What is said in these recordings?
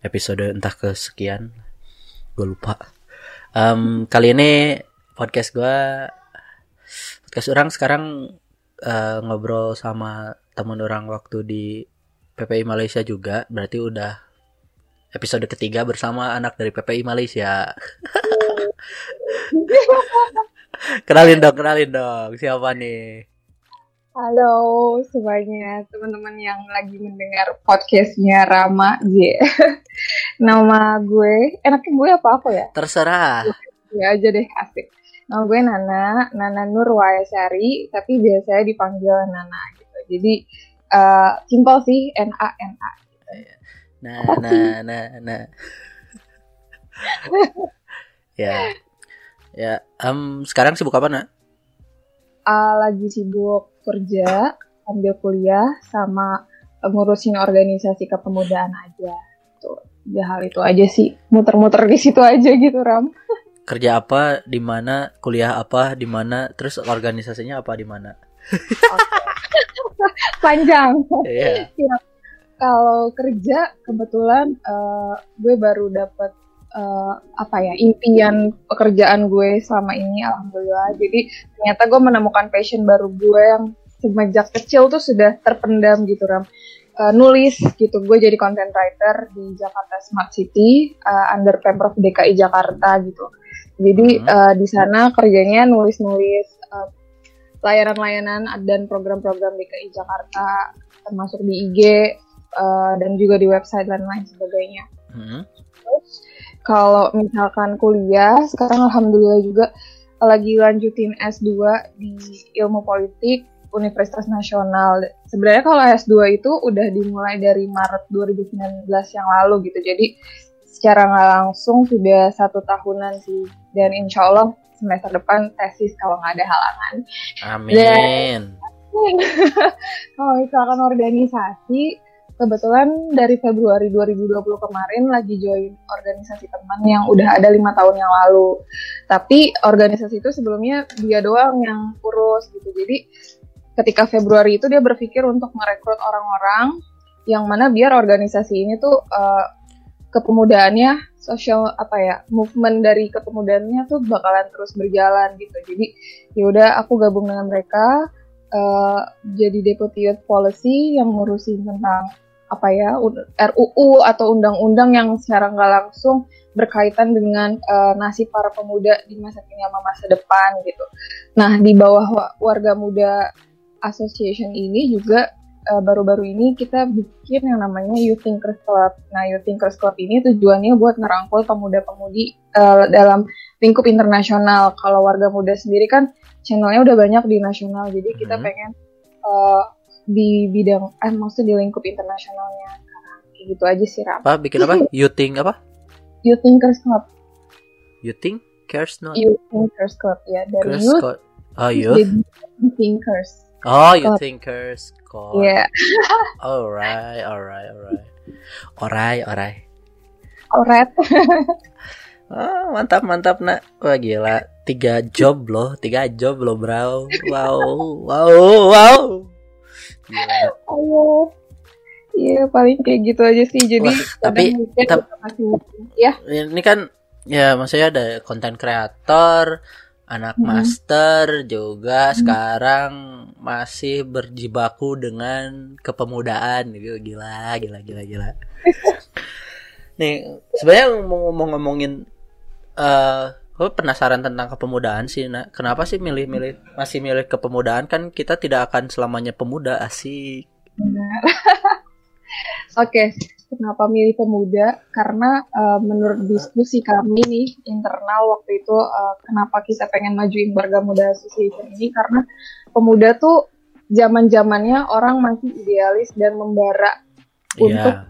Episode entah kesekian. Gue lupa. Em, Kali ini podcast gue Podcast orang sekarang eh, Ngobrol sama temen orang waktu di PPI Malaysia juga. Berarti udah episode ketiga bersama anak dari PPI Malaysia. Kenalin dong, kenalin dong. Siapa nih? Halo semuanya teman-teman yang lagi mendengar podcastnya Rama J. Nama gue, enaknya gue apa apa ya? Terserah Ya aja deh asik. Nama gue Nana, Nana Nur Wayasari, tapi biasanya dipanggil Nana gitu. Jadi eh simpel sih N A N A. Nah, nah, nah, nah. ya, ya. em, sekarang sibuk apa nak? Ah, lagi sibuk kerja, sambil kuliah, sama ngurusin organisasi kepemudaan aja. Tuh, ya hal itu aja sih. Muter-muter di situ aja gitu Ram. Kerja apa? Di mana? Kuliah apa? Di mana? Terus organisasinya apa? Di mana? Panjang. Iya. Ya, kalau kerja kebetulan eh, gue baru dapat eh, apa ya impian pekerjaan gue selama ini alhamdulillah. Jadi ternyata gue menemukan passion baru gue yang semenjak kecil tuh sudah terpendam gitu ram. Eh, nulis gitu. Gue jadi content writer di Jakarta Smart City eh, under pemprov DKI Jakarta gitu. Jadi Hmm. eh, di sana kerjanya nulis-nulis eh, layanan-layanan dan program-program DKI Jakarta termasuk di IG eh, dan juga di website dan lain sebagainya. Hmm. Kalau misalkan kuliah, sekarang alhamdulillah juga lagi lanjutin S2 di Ilmu Politik Universitas Nasional. Sebenarnya kalau S2 itu udah dimulai dari Maret 2019 yang lalu gitu. Jadi secara nggak langsung sudah satu tahunan sih. Dan insya Allah semester depan tesis kalau nggak ada halangan. Amin. kalau misalkan organisasi, kebetulan dari Februari 2020 kemarin lagi join organisasi teman yang udah ada lima tahun yang lalu. Tapi organisasi itu sebelumnya dia doang yang urus gitu. Jadi ketika Februari itu dia berpikir untuk merekrut orang-orang yang mana biar organisasi ini tuh eh, kepemudaannya sosial apa ya movement dari kepemudaannya tuh bakalan terus berjalan gitu jadi yaudah aku gabung dengan mereka eh, jadi deputy policy yang ngurusin tentang apa ya RUU atau undang-undang yang secara nggak langsung berkaitan dengan eh, nasib para pemuda di masa kini sama masa depan gitu. Nah di bawah wa- warga muda association ini juga eh, baru-baru ini kita bikin yang namanya Youth Thinkers Club. Nah Youth Thinkers Club ini tujuannya buat ngerangkul pemuda-pemudi eh, dalam lingkup internasional. Kalau warga muda sendiri kan channelnya udah banyak di nasional, jadi kita Mhm. pengen eh, di bidang, eh maksudnya di lingkup internasionalnya. Kayak gitu aja sih Ram. Apa? Bikin apa? You think apa? Youth Thinkers Club, You think cares not? Youth Thinkers Club ya dari Cares youth co- Oh, youth. thinkers. Oh, you Club. thinkers. Call. Iya, Alright, alright, alright. Alright, alright. alright. Oh, mantap, mantap, nak. Wah, gila. Tiga job loh. Tiga job loh, bro. Wow, wow, wow. Ayo. Iya, paling kayak gitu aja sih. Jadi Wah, tapi- kadang weekend tap- juga masih ya. Ini kan, ya maksudnya ada konten kreator, anak Hmm. master juga Hmm. sekarang masih berjibaku dengan kepemudaan gitu. Gila, gila, gila, gila. Nih, sebenarnya mau mau ngomongin eh gue penasaran tentang kepemudaan sih, nak. Kenapa sih milih-milih masih milih kepemudaan kan kita tidak akan selamanya pemuda asik. Benar. Oke, kenapa milih pemuda? Karena eh, menurut diskusi kami nih internal waktu itu eh, kenapa kita pengen majuin warga muda association ini karena pemuda tuh zaman zamannya orang masih idealis dan membara untuk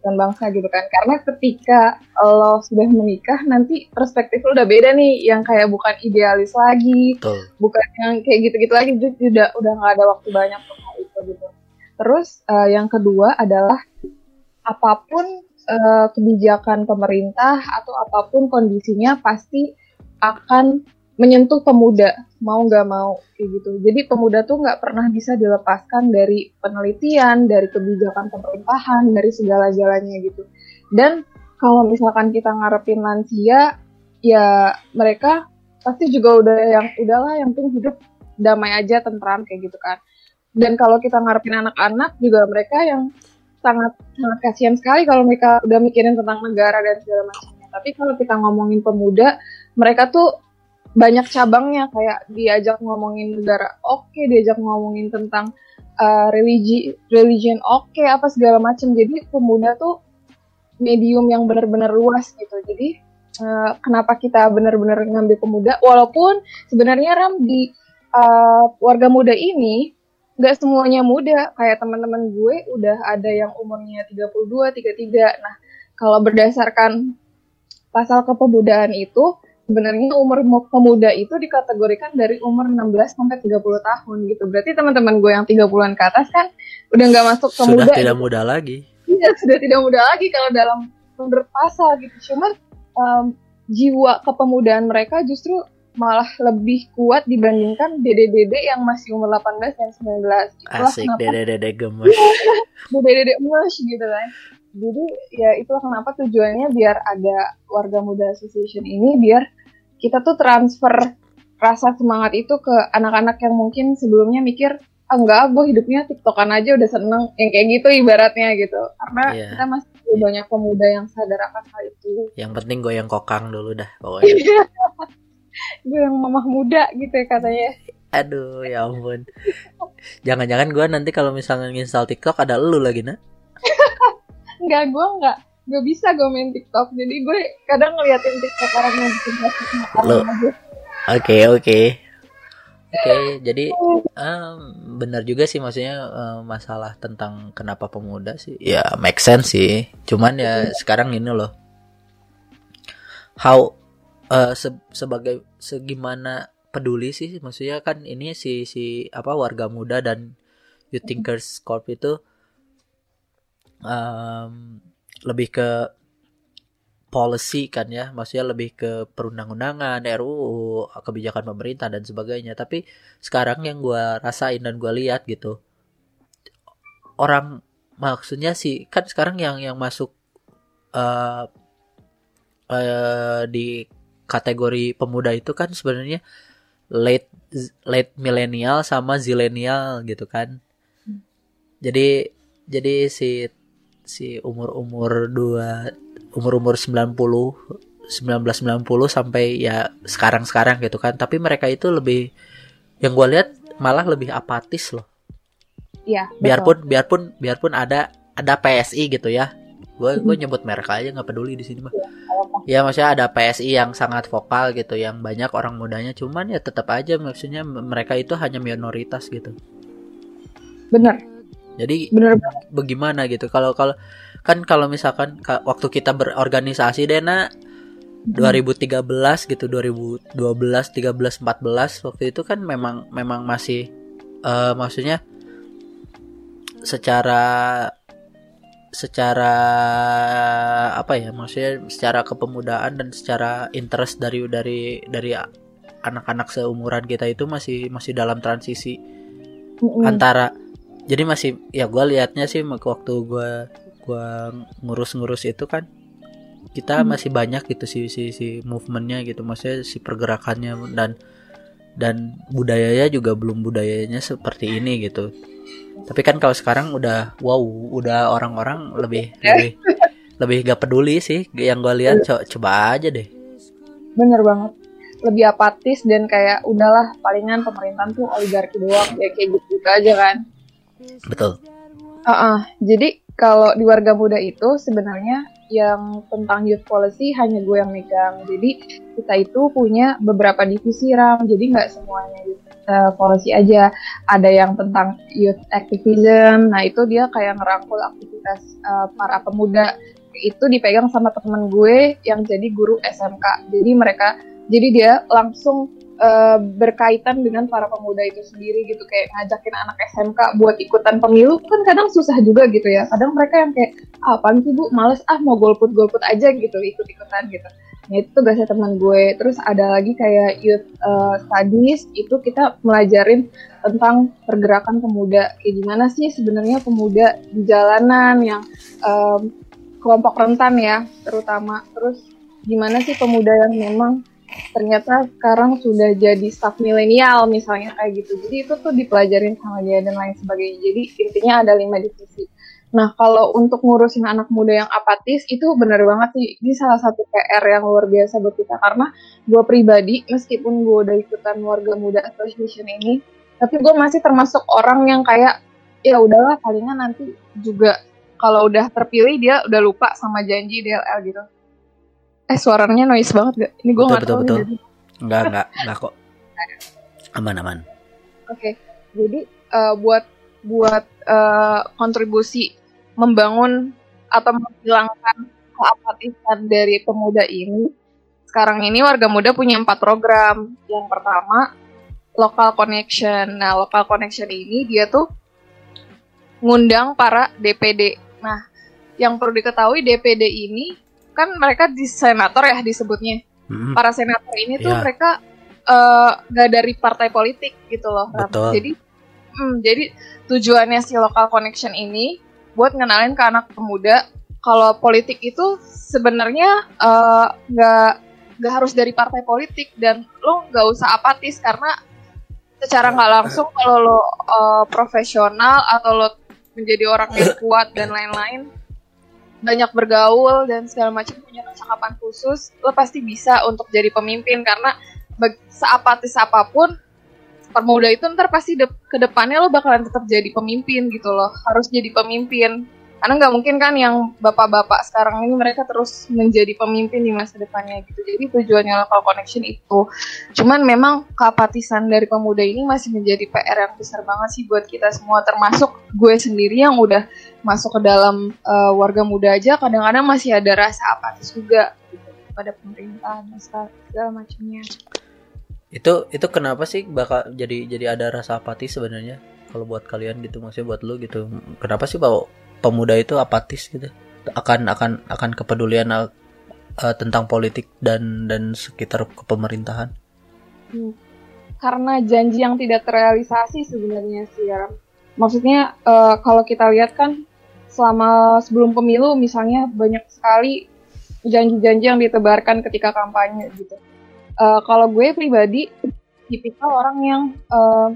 Memajukan bangsa gitu kan. Karena ketika lo sudah menikah nanti perspektif lo udah beda nih. Yang kayak bukan idealis lagi Betul. bukan yang kayak gitu-gitu lagi. Jadi udah udah nggak ada waktu banyak untuk hal itu gitu. Terus uh, yang kedua adalah apa pun uh, kebijakan pemerintah atau apa pun kondisinya pasti akan menyentuh pemuda mau nggak mau kayak gitu. Jadi pemuda tuh nggak pernah bisa dilepaskan dari penelitian, dari kebijakan pemerintahan, dari segala-galanya gitu. Dan kalau misalkan kita ngarepin lansia, ya mereka pasti juga udah yang udahlah yang penting hidup damai aja tentram kayak gitu kan. Dan kalau kita ngarepin anak-anak juga mereka yang sangat sangat kasihan sekali kalau mereka udah mikirin tentang negara dan segala macamnya. Tapi kalau kita ngomongin pemuda, mereka tuh banyak cabangnya kayak diajak ngomongin negara oke, okay, diajak ngomongin tentang uh, religi religion oke, okay, apa segala macam. Jadi pemuda tuh medium yang benar-benar luas gitu. Jadi uh, kenapa kita benar-benar ngambil pemuda walaupun sebenarnya Ram di uh, warga muda ini nggak semuanya muda kayak teman-teman gue udah ada yang umurnya 32, 33. Nah, kalau berdasarkan pasal kepemudaan itu sebenarnya umur pemuda itu dikategorikan dari umur 16 sampai 30 tahun gitu. Berarti teman-teman gue yang 30-an ke atas kan udah nggak masuk ke sudah muda. tidak gitu. muda lagi. Iya, sudah tidak muda lagi kalau dalam menurut pasal gitu. Cuman um, jiwa kepemudaan mereka justru malah lebih kuat dibandingkan dede-dede yang masih umur 18 dan 19. Itulah Asik, dede-dede gemes. dede-dede gemes gitu kan jadi ya itulah kenapa tujuannya biar ada warga muda association ini biar kita tuh transfer rasa semangat itu ke anak-anak yang mungkin sebelumnya mikir ah, enggak gue hidupnya tiktokan aja udah seneng yang kayak gitu ibaratnya gitu. Karena yeah. kita masih banyak pemuda yang sadar akan hal itu. Yang penting gue yang kokang dulu dah pokoknya. Gue yang mamah muda gitu ya katanya. Aduh ya ampun. Jangan-jangan gue nanti kalau misalnya nginstal tiktok ada lu lagi nah Enggak, gue enggak gak bisa gue main TikTok. Jadi gue kadang ngeliatin TikTok orang yang bikin lo oke oke. Oke jadi um, benar juga sih maksudnya um, masalah tentang kenapa pemuda sih. Ya make sense sih. Cuman ya hmm. sekarang ini loh. How uh, se sebagai segimana peduli sih maksudnya kan ini si si apa warga muda dan Youth Thinkers Corp itu um, lebih ke policy kan ya, maksudnya lebih ke perundang-undangan, RUU, kebijakan pemerintah dan sebagainya. Tapi sekarang yang gue rasain dan gue lihat gitu, orang maksudnya sih kan sekarang yang yang masuk uh, uh, di kategori pemuda itu kan sebenarnya late late milenial sama zilenial gitu kan. Hmm. Jadi jadi si si umur-umur dua umur-umur 90 1990 sampai ya sekarang-sekarang gitu kan. Tapi mereka itu lebih yang gue lihat malah lebih apatis loh. Iya. Biarpun betul. biarpun biarpun ada ada PSI gitu ya. Gue gue nyebut merek aja nggak peduli di sini mah. Ya, ya maksudnya ada PSI yang sangat vokal gitu, yang banyak orang mudanya. Cuman ya tetap aja maksudnya mereka itu hanya minoritas gitu. Bener. Jadi bener bagaimana gitu kalau kalau kan kalau misalkan waktu kita berorganisasi Dena hmm. 2013 gitu 2012 13 14 waktu itu kan memang memang masih uh, maksudnya secara secara apa ya maksudnya secara kepemudaan dan secara interest dari dari dari anak-anak seumuran kita itu masih masih dalam transisi mm -hmm. antara jadi masih ya gue liatnya sih waktu gue gue ngurus-ngurus itu kan kita hmm. masih banyak gitu si si si movementnya gitu. Maksudnya si pergerakannya dan dan budayanya juga belum budayanya seperti ini gitu. Tapi kan kalau sekarang udah wow udah orang-orang lebih lebih lebih gak peduli sih yang gue lihat. Co coba aja deh. Bener banget. Lebih apatis dan kayak udahlah palingan pemerintahan tuh oligarki doang. Ya kayak gitu, -gitu aja kan Betul. Uh -uh. Jadi kalau di warga muda itu sebenarnya yang tentang youth policy hanya gue yang megang. Jadi kita itu punya beberapa divisi ram. Jadi nggak semuanya. Gitu. uh, policy aja ada yang tentang youth activism nah itu dia kayak ngerangkul aktivitas uh, para pemuda itu dipegang sama teman gue yang jadi guru SMK jadi mereka jadi dia langsung uh, berkaitan dengan para pemuda itu sendiri gitu kayak ngajakin anak SMK buat ikutan pemilu kan kadang susah juga gitu ya. Kadang mereka yang kayak ah, apaan sih bu? Males ah mau golput golput aja gitu ikut ikutan gitu. Nah itu tugasnya teman gue. Terus ada lagi kayak youth uh, studies itu kita melajarin tentang pergerakan pemuda. Kayak gimana sih sebenarnya pemuda di jalanan yang um, kelompok rentan ya terutama. Terus gimana sih pemuda yang memang ternyata sekarang sudah jadi staff milenial misalnya kayak gitu. Jadi itu tuh dipelajarin sama dia dan lain sebagainya. Jadi intinya ada lima divisi. Nah kalau untuk ngurusin anak muda yang apatis itu benar banget sih. Ini salah satu PR yang luar biasa buat kita. Karena gue pribadi meskipun gue udah ikutan warga muda association ini tapi gue masih termasuk orang yang kayak ya udahlah palingan nanti juga kalau udah terpilih dia udah lupa sama janji DLL gitu Eh suaranya noise banget gak? Ini gue nggak tahu. Betul betul. Enggak enggak enggak kok. Aman aman. Oke, okay. jadi uh, buat buat uh, kontribusi membangun atau menghilangkan keapatisan dari pemuda ini. Sekarang ini warga muda punya empat program. Yang pertama local connection. Nah, local connection ini dia tuh ngundang para DPD. Nah, yang perlu diketahui DPD ini kan mereka di senator ya disebutnya. Hmm. Para senator ini tuh yeah. mereka uh, gak dari partai politik gitu loh. Betul. Jadi hmm, jadi tujuannya si local connection ini buat ngenalin ke anak pemuda kalau politik itu sebenarnya uh, nggak nggak harus dari partai politik dan lo nggak usah apatis karena secara nggak langsung kalau lo uh, profesional atau lo menjadi orang yang kuat dan lain-lain banyak bergaul dan segala macam punya kecakapan khusus, lo pasti bisa untuk jadi pemimpin. Karena seapatis apa pun permuda itu ntar pasti de ke depannya lo bakalan tetap jadi pemimpin gitu loh. Harus jadi pemimpin karena nggak mungkin kan yang bapak-bapak sekarang ini mereka terus menjadi pemimpin di masa depannya gitu. Jadi tujuannya local connection itu. Cuman memang keapatisan dari pemuda ini masih menjadi PR yang besar banget sih buat kita semua. Termasuk gue sendiri yang udah masuk ke dalam uh, warga muda aja kadang-kadang masih ada rasa apatis juga gitu pada pemerintah dan segala macamnya. Itu itu kenapa sih bakal jadi jadi ada rasa apatis sebenarnya? Kalau buat kalian gitu maksudnya buat lu gitu. Kenapa sih bawa pemuda itu apatis gitu akan akan akan kepedulian uh, tentang politik dan dan sekitar kepemerintahan. Hmm. Karena janji yang tidak terrealisasi sebenarnya sih ya. Maksudnya uh, kalau kita lihat kan selama sebelum pemilu misalnya banyak sekali janji-janji yang ditebarkan ketika kampanye gitu. Uh, kalau gue pribadi tipikal orang yang uh,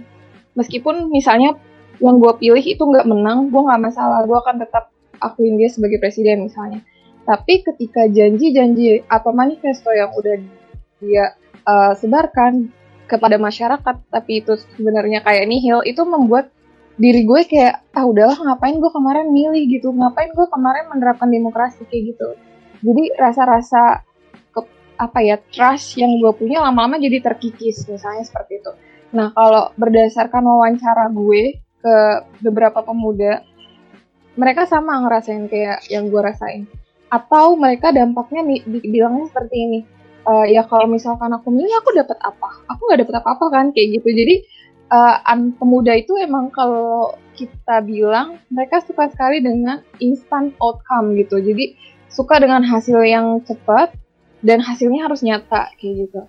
meskipun misalnya yang gue pilih itu nggak menang, gue nggak masalah, gue akan tetap akuin dia sebagai presiden misalnya. Tapi ketika janji-janji atau manifesto yang udah dia uh, sebarkan kepada masyarakat, tapi itu sebenarnya kayak nihil, itu membuat diri gue kayak ah udahlah ngapain gue kemarin milih gitu, ngapain gue kemarin menerapkan demokrasi kayak gitu. Jadi rasa-rasa apa ya trust yang gue punya lama-lama jadi terkikis misalnya seperti itu. Nah kalau berdasarkan wawancara gue ke beberapa pemuda mereka sama ngerasain kayak yang gue rasain. Atau mereka dampaknya bilangnya seperti ini uh, ya kalau misalkan aku milih aku dapat apa? Aku nggak dapat apa-apa kan? Kayak gitu. Jadi uh, an pemuda itu emang kalau kita bilang mereka suka sekali dengan instant outcome gitu. Jadi suka dengan hasil yang cepat dan hasilnya harus nyata kayak gitu.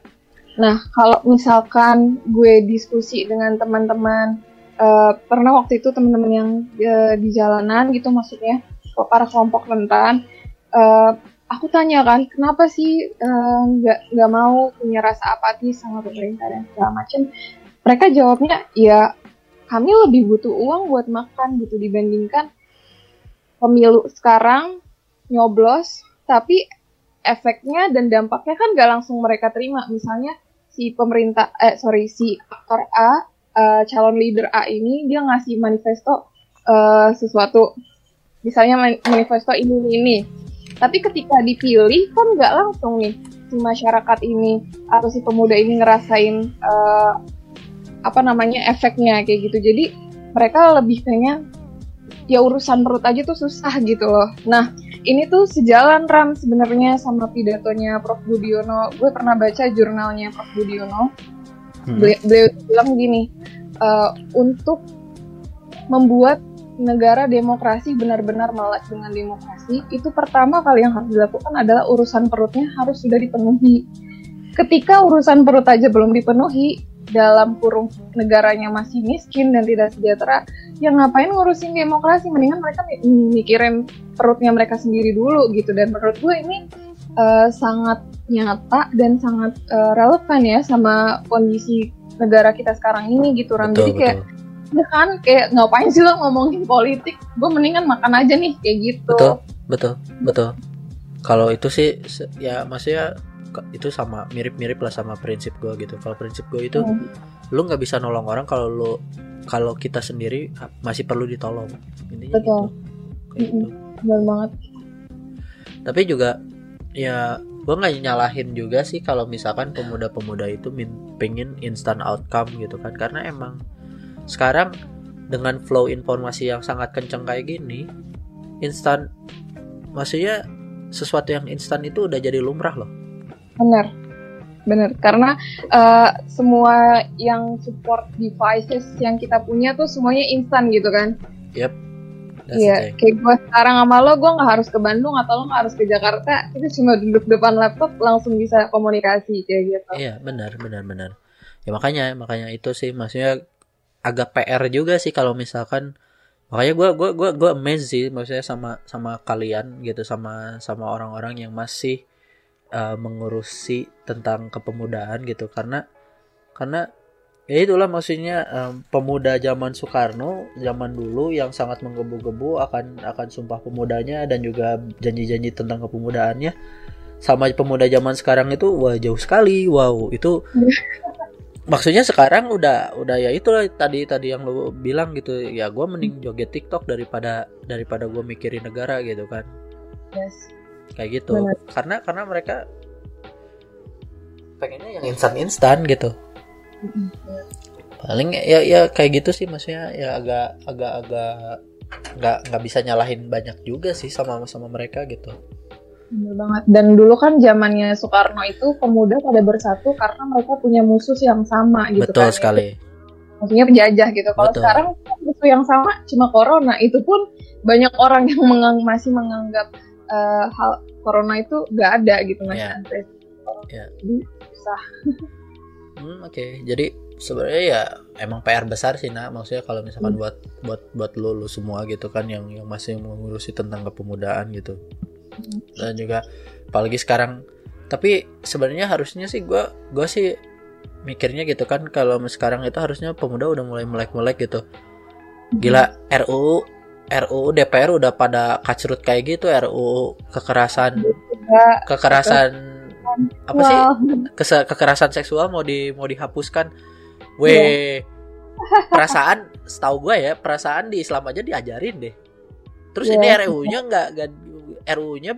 Nah kalau misalkan gue diskusi dengan teman-teman uh, pernah waktu itu teman-teman yang uh, di jalanan gitu maksudnya para kelompok rentan uh, aku tanya kan kenapa sih nggak uh, nggak mau punya rasa apatis sama pemerintah dan segala macam mereka jawabnya ya kami lebih butuh uang buat makan gitu dibandingkan pemilu sekarang nyoblos tapi efeknya dan dampaknya kan gak langsung mereka terima. Misalnya si pemerintah eh sorry si aktor A uh, calon leader A ini dia ngasih manifesto uh, sesuatu. Misalnya manifesto ini ini tapi ketika dipilih kan nggak langsung nih si masyarakat ini atau si pemuda ini ngerasain uh, apa namanya efeknya kayak gitu. Jadi mereka lebih pengen ya urusan perut aja tuh susah gitu loh. Nah ini tuh sejalan ram sebenarnya sama pidatonya Prof. Budiono. Gue pernah baca jurnalnya Prof. Budiono Hmm. beliau, bilang gini uh, untuk membuat negara demokrasi benar-benar melek dengan demokrasi itu pertama kali yang harus dilakukan adalah urusan perutnya harus sudah dipenuhi. Ketika urusan perut aja belum dipenuhi dalam kurung negaranya masih miskin dan tidak sejahtera ya ngapain ngurusin demokrasi? Mendingan mereka mi- mikirin perutnya mereka sendiri dulu gitu. Dan menurut gue ini uh, sangat nyata dan sangat uh, relevan ya sama kondisi negara kita sekarang ini gitu Ram. Betul jadi kayak betul. ya kan kayak ngapain sih lo ngomongin politik? Gue mendingan makan aja nih kayak gitu. Betul betul betul. Kalau itu sih ya maksudnya itu sama mirip-mirip lah sama prinsip gue gitu. Kalau prinsip gue itu Hmm, lu nggak bisa nolong orang kalau lu kalau kita sendiri ah, masih perlu ditolong. Intinya Betul. gitu. Kayak gitu. Benar banget. Tapi juga ya gue nggak nyalahin juga sih kalau misalkan pemuda-pemuda itu min pengen instant outcome gitu kan. Karena emang sekarang dengan flow informasi yang sangat kenceng kayak gini instan maksudnya sesuatu yang instan itu udah jadi lumrah loh. Benar. Benar. Karena uh, semua yang support devices yang kita punya tuh semuanya instan gitu kan? That's Iya, kayak gue sekarang sama lo, gue nggak harus ke Bandung atau lo nggak harus ke Jakarta, kita cuma duduk depan laptop langsung bisa komunikasi kayak gitu. Iya benar benar benar. Ya makanya makanya itu sih maksudnya agak PR juga sih kalau misalkan makanya gua gua gua gua amazed sih maksudnya sama sama kalian gitu sama sama orang-orang yang masih uh, mengurusi tentang kepemudaan gitu karena karena ya itulah maksudnya um, pemuda zaman Soekarno zaman dulu yang sangat menggebu-gebu akan akan sumpah pemudanya dan juga janji-janji tentang kepemudaannya. Sama pemuda zaman sekarang itu wah jauh sekali wow itu maksudnya sekarang udah udah ya itulah tadi tadi yang lo bilang gitu ya gue mending joget TikTok daripada daripada gue mikirin negara gitu kan. Yes. kayak gitu. Benar. karena karena mereka pengennya yang instan instan gitu Paling ya ya kayak gitu sih maksudnya ya agak agak agak nggak nggak bisa nyalahin banyak juga sih sama sama mereka gitu Bener banget. Dan dulu kan zamannya Soekarno itu pemuda pada bersatu karena mereka punya musuh yang sama gitu betul kan. sekali Maksudnya penjajah gitu. Kalau sekarang musuh yang sama cuma corona. Itu pun banyak orang yang mengang- masih menganggap eh, hal corona itu nggak ada gitu masih ada. Iya. Jadi susah. Hmm, oke. Jadi sebenarnya ya emang PR besar sih nak. Maksudnya kalau misalkan Hmm. buat buat buat lu, lu semua gitu kan yang yang masih mengurusi tentang kepemudaan gitu. Hmm. Dan juga apalagi sekarang. Tapi sebenarnya harusnya sih gua gua sih mikirnya gitu kan kalau sekarang itu harusnya pemuda udah mulai melek-melek gitu. Gila RUU RUU DPR udah pada kacrut kayak gitu RUU kekerasan Juga, kekerasan apa sih kese- kekerasan seksual mau di mau dihapuskan. Iya. Weh, perasaan setahu gue ya perasaan di Islam aja diajarin deh. Terus Iya. ini RUU-nya nggak nggak RUU-nya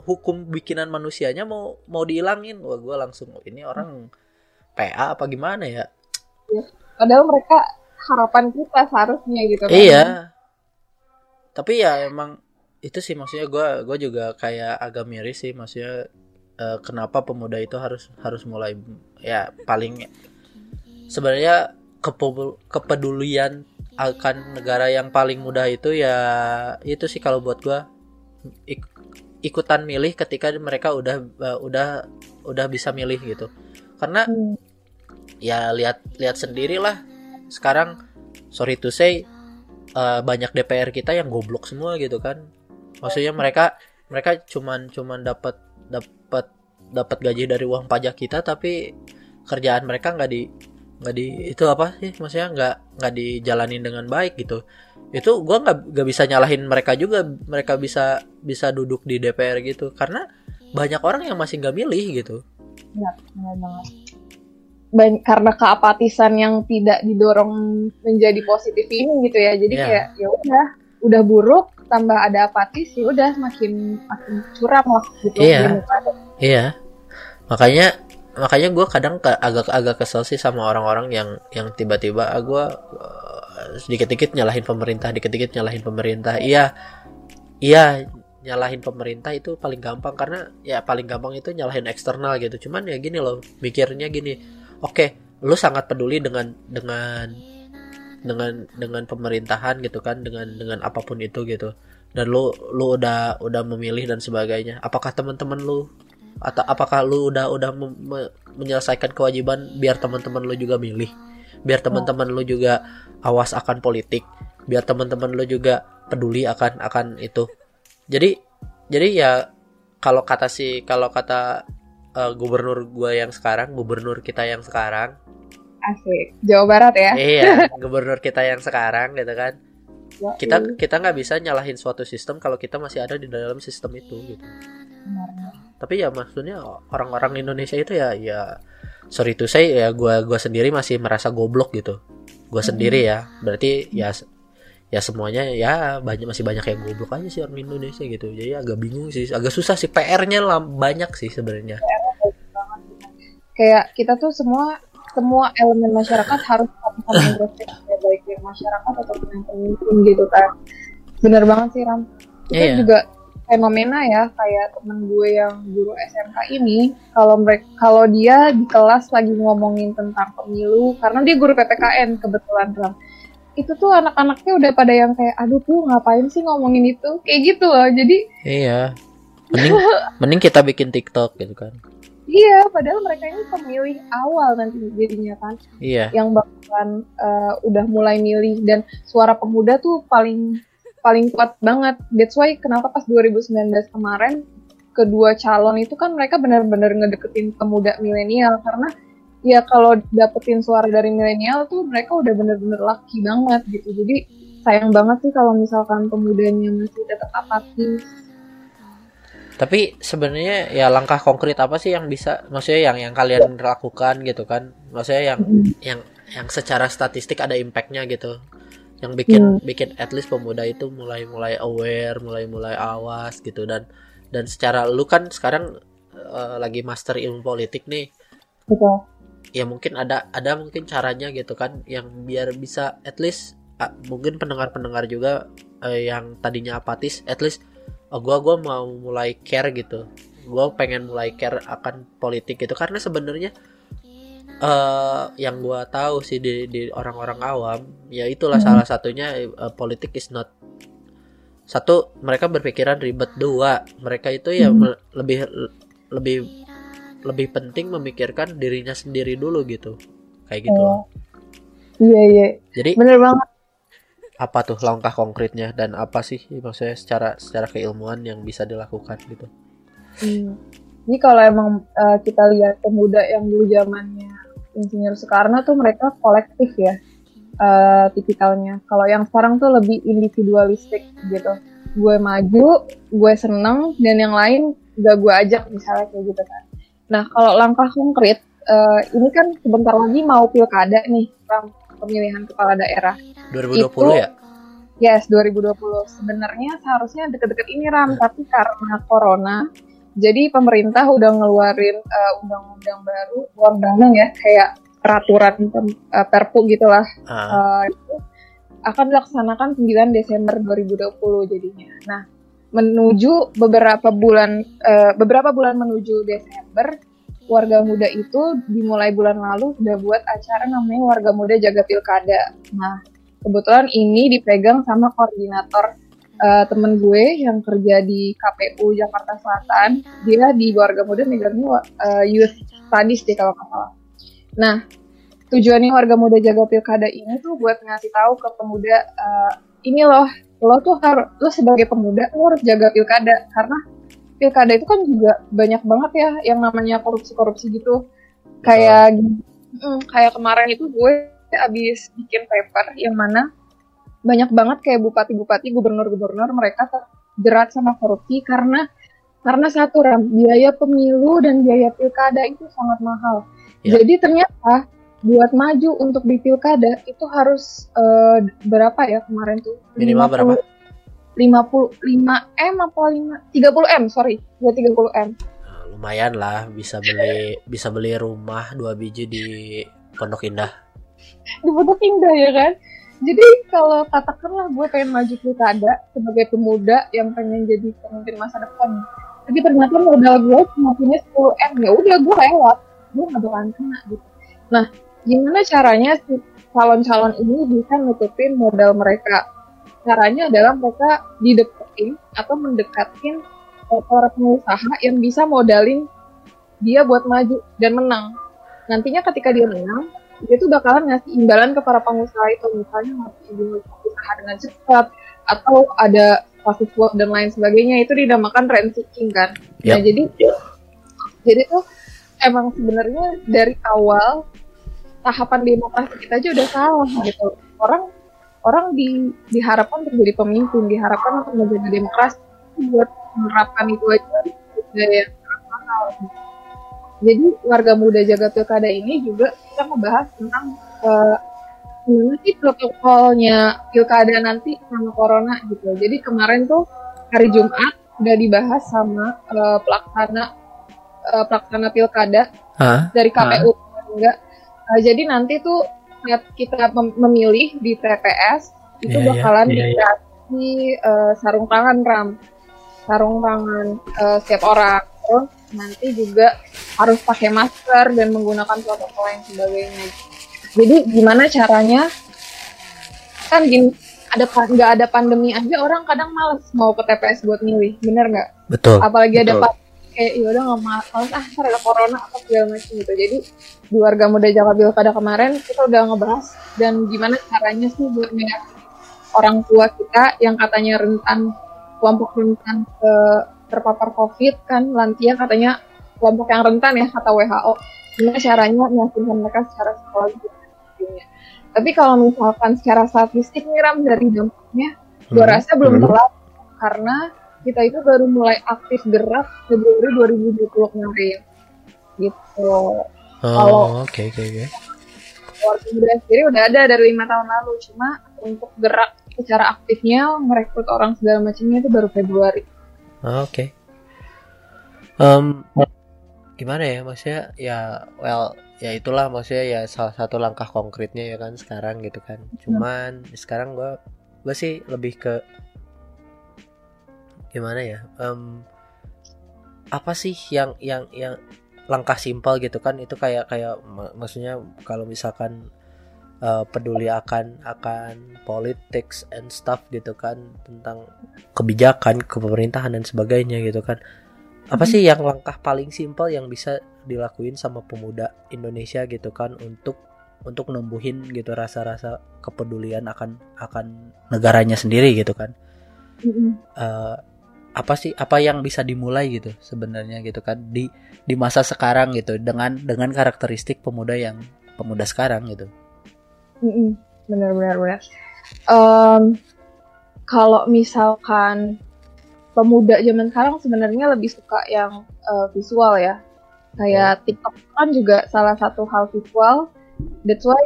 hukum bikinan manusianya mau mau dihilangin. Wah gue langsung "Oh, ini orang PA apa gimana ya? Padahal mereka harapan kita seharusnya gitu kan. Iya. Tapi ya emang itu sih maksudnya gue gue juga kayak agak miris sih maksudnya eh, kenapa pemuda itu harus harus mulai ya paling sebenarnya kepedulian akan negara yang paling mudah itu ya itu sih kalau buat gue ik- ikutan milih ketika mereka udah eh, udah udah bisa milih gitu. Karena ya lihat lihat sendirilah sekarang sorry to say eh, banyak DPR kita yang goblok semua gitu kan. Maksudnya mereka mereka cuman cuman dapat dapat dapat gaji dari uang pajak kita tapi kerjaan mereka nggak di nggak di itu apa sih maksudnya nggak nggak dijalanin dengan baik gitu itu gua nggak nggak bisa nyalahin mereka juga mereka bisa bisa duduk di DPR gitu karena banyak orang yang masih nggak milih gitu Benar, benar banget. Karena keapatisan yang tidak didorong menjadi positif ini gitu ya. Jadi Iya. kayak ya udah, udah buruk tambah ada apatis ya udah makin makin curam lah gitu. Iya. Iya. Makanya makanya gue kadang ke, agak agak kesel sih sama orang-orang yang yang tiba-tiba ah, gue uh, sedikit-dikit nyalahin pemerintah dikit-dikit nyalahin pemerintah iya iya nyalahin pemerintah itu paling gampang karena ya paling gampang itu nyalahin eksternal gitu cuman ya gini loh mikirnya gini oke lu sangat peduli dengan dengan dengan dengan pemerintahan gitu kan dengan dengan apa pun itu gitu. Dan lu lu udah udah memilih dan sebagainya. Apakah teman-teman lu atau apakah lu udah udah me, me, menyelesaikan kewajiban biar teman-teman lu juga milih? Biar teman-teman lu juga awas akan politik? Biar teman-teman lu juga peduli akan akan itu? Jadi jadi ya kalau kata si kalau kata uh, gubernur gue yang sekarang gubernur kita yang sekarang asik. Jawa Barat ya. Iya gubernur kita yang sekarang gitu kan. Ya, kita iya. kita nggak bisa nyalahin suatu sistem kalau kita masih ada di dalam sistem itu gitu. Benar. tapi ya maksudnya orang-orang Indonesia itu ya ya sorry itu saya ya gue gua sendiri masih merasa goblok gitu. Gue hmm. sendiri ya. Berarti ya ya semuanya ya banyak masih banyak yang goblok aja sih orang Indonesia gitu. Jadi agak bingung sih. Agak susah sih. PR-nya banyak sih sebenarnya. Kayak kita tuh semua semua elemen masyarakat harus sama ya baik yang masyarakat atau yang pemimpin gitu kan bener banget sih Ram. Kita yeah. juga fenomena ya kayak temen gue yang guru SMK ini kalau mereka kalau dia di kelas lagi ngomongin tentang pemilu karena dia guru PPKN kebetulan Ram. Itu tuh anak-anaknya udah pada yang kayak aduh tuh ngapain sih ngomongin itu? Kayak gitu loh. Jadi iya. Mending mending kita bikin TikTok gitu kan iya padahal mereka ini pemilih awal nanti jadinya kan. Iya. Yang bakalan uh, udah mulai milih. Dan suara pemuda tuh paling paling kuat banget. That's why kenapa pas 2019 kemarin kedua calon itu kan mereka benar-benar ngedeketin pemuda milenial. Karena ya kalau dapetin suara dari milenial tuh mereka udah bener-bener laki banget gitu. Jadi sayang banget sih kalau misalkan pemudanya masih tetap apatis tapi sebenarnya ya langkah konkret apa sih yang bisa maksudnya yang yang kalian lakukan gitu kan? Maksudnya yang mm. yang yang secara statistik ada impactnya gitu. Yang bikin mm. bikin at least pemuda itu mulai mulai aware mulai mulai awas gitu. Dan dan secara lu kan sekarang uh, lagi master ilmu politik nih. Betul. Ya mungkin ada ada mungkin caranya gitu kan yang biar bisa at least uh, mungkin pendengar-pendengar juga uh, yang tadinya apatis at least oh, gua gua mau mulai care gitu. Gua pengen mulai care akan politik gitu. Karena sebenarnya uh, yang gua tahu sih di di orang-orang awam ya itulah hmm. salah satunya uh, politik is not satu mereka berpikiran ribet. Dua mereka itu ya hmm. lebih lebih lebih penting memikirkan dirinya sendiri dulu gitu. Kayak gitu oh. iya iya. Jadi bener banget apa tuh langkah konkretnya dan apa sih maksudnya secara secara keilmuan yang bisa dilakukan gitu? Hmm. ini kalau emang uh, kita lihat pemuda yang dulu zamannya insinyur Soekarno tuh mereka kolektif ya uh, tipikalnya. Kalau yang sekarang tuh lebih individualistik gitu. Gue maju gue seneng dan yang lain gak gue ajak misalnya kayak gitu kan. Nah, kalau langkah konkret, uh, ini kan sebentar lagi mau pilkada nih, pemilihan kepala daerah. 2020 Itu, ya? Yes, 2020. Sebenarnya seharusnya deket-deket ini Ram, tapi karena corona, jadi pemerintah udah ngeluarin uh, undang-undang baru, undang-undang ya, kayak peraturan uh, perpu gitulah. Uh. Uh, itu akan dilaksanakan 9 Desember 2020 jadinya. Nah, menuju beberapa bulan uh, beberapa bulan menuju Desember warga muda itu dimulai bulan lalu sudah buat acara namanya warga muda jaga pilkada. Nah kebetulan ini dipegang sama koordinator uh, temen gue yang kerja di KPU Jakarta Selatan. Dia di warga muda megangnya uh, youth studies deh kalau nggak salah. Nah tujuannya warga muda jaga pilkada ini tuh buat ngasih tahu ke pemuda uh, ini loh lo tuh harus lo sebagai pemuda lo harus jaga pilkada karena pilkada itu kan juga banyak banget ya yang namanya korupsi-korupsi gitu kayak mm, kayak kemarin itu gue abis bikin paper yang mana banyak banget kayak bupati-bupati gubernur-gubernur mereka terjerat sama korupsi karena karena satu ram biaya pemilu dan biaya pilkada itu sangat mahal ya. jadi ternyata buat maju untuk di pilkada itu harus uh, berapa ya kemarin tuh? Minimal 50, berapa? 55 M apa 5 30 M, sorry. Ya 30 M. Nah, lumayan lah bisa beli bisa beli rumah dua biji di Pondok Indah. Di Pondok Indah ya kan? Jadi kalau katakanlah gue pengen maju pilkada sebagai pemuda yang pengen jadi pemimpin masa depan. Tapi ternyata modal gue cuma punya 10 m. Ya udah gue lewat. Gue nggak bakalan kena gitu. Nah gimana caranya si calon-calon ini bisa nutupin modal mereka caranya adalah mereka dideketin atau mendekatin para pengusaha yang bisa modalin dia buat maju dan menang. Nantinya ketika dia menang dia tuh bakalan ngasih imbalan ke para pengusaha itu. Misalnya ngasih izin usaha dengan cepat atau ada kasus swap dan lain sebagainya. Itu dinamakan rent seeking kan? Nah Yap. jadi jadi tuh emang sebenarnya dari awal tahapan demokrasi kita aja udah salah gitu. Orang orang di, diharapkan untuk jadi pemimpin diharapkan untuk menjaga demokrasi. Buat menerapkan itu aja sangat mahal. Jadi warga muda jaga pilkada ini juga kita ngebahas tentang gimana sih protokolnya pilkada nanti sama corona gitu. Jadi kemarin tuh hari Jumat udah dibahas sama eh, pelaksana eh, pelaksana pilkada Hah? dari KPU enggak. Eh, jadi nanti tuh saat kita mem- memilih di TPS itu Iya, iya, bakalan iya, iya. dikasih eh, sarung tangan ram. Sarung tangan eh, setiap orang. Terus nanti juga harus pakai masker dan menggunakan protokol yang sebagainya. Jadi gimana caranya? Kan gini ada nggak ada pandemi aja orang kadang males mau ke TPS buat milih. Bener nggak? Betul. Apalagi ada betul. pak kayak ya udah nggak ma- males ah ada corona atau segala macam gitu jadi di warga muda Jakarta Pilkada kemarin kita udah ngebahas dan gimana caranya sih buat meyakinkan orang tua kita yang katanya rentan kelompok rentan ke terpapar COVID kan lansia katanya kelompok yang rentan ya kata WHO gimana caranya meyakinkan mereka secara psikologis tapi kalau misalkan secara statistik nih Ram dari dampaknya gue Hmm. rasa belum Hmm. terlalu karena kita itu baru mulai aktif gerak Februari 2020 kemarin. Gitu. Oh oke oke oke. warga muda sendiri udah ada dari lima tahun lalu. Cuma untuk gerak secara aktifnya merekrut orang segala macamnya itu baru Februari. Oh, Oke. Em, gimana ya? Maksudnya ya well ya itulah. Maksudnya ya salah satu langkah konkretnya ya kan sekarang gitu kan. Cuman sekarang gua gua sih lebih ke gimana ya? Em, apa sih yang yang yang langkah simpel gitu kan? Itu kayak kayak mak- maksudnya kalau misalkan eh, peduli akan akan politics and stuff gitu kan tentang kebijakan kepemerintahan dan sebagainya gitu kan. Apa sih yang langkah paling simpel yang bisa dilakuin sama pemuda Indonesia gitu kan untuk untuk numbuhin gitu rasa-rasa kepedulian akan akan negaranya sendiri gitu kan? Eh, apa sih apa yang bisa dimulai gitu sebenarnya gitu kan di di masa sekarang gitu dengan dengan karakteristik pemuda yang pemuda sekarang gitu. Mm-mm, benar. Em, kalau misalkan pemuda zaman sekarang sebenarnya lebih suka yang eh, visual ya, kayak TikTok kan juga salah satu hal visual. That's why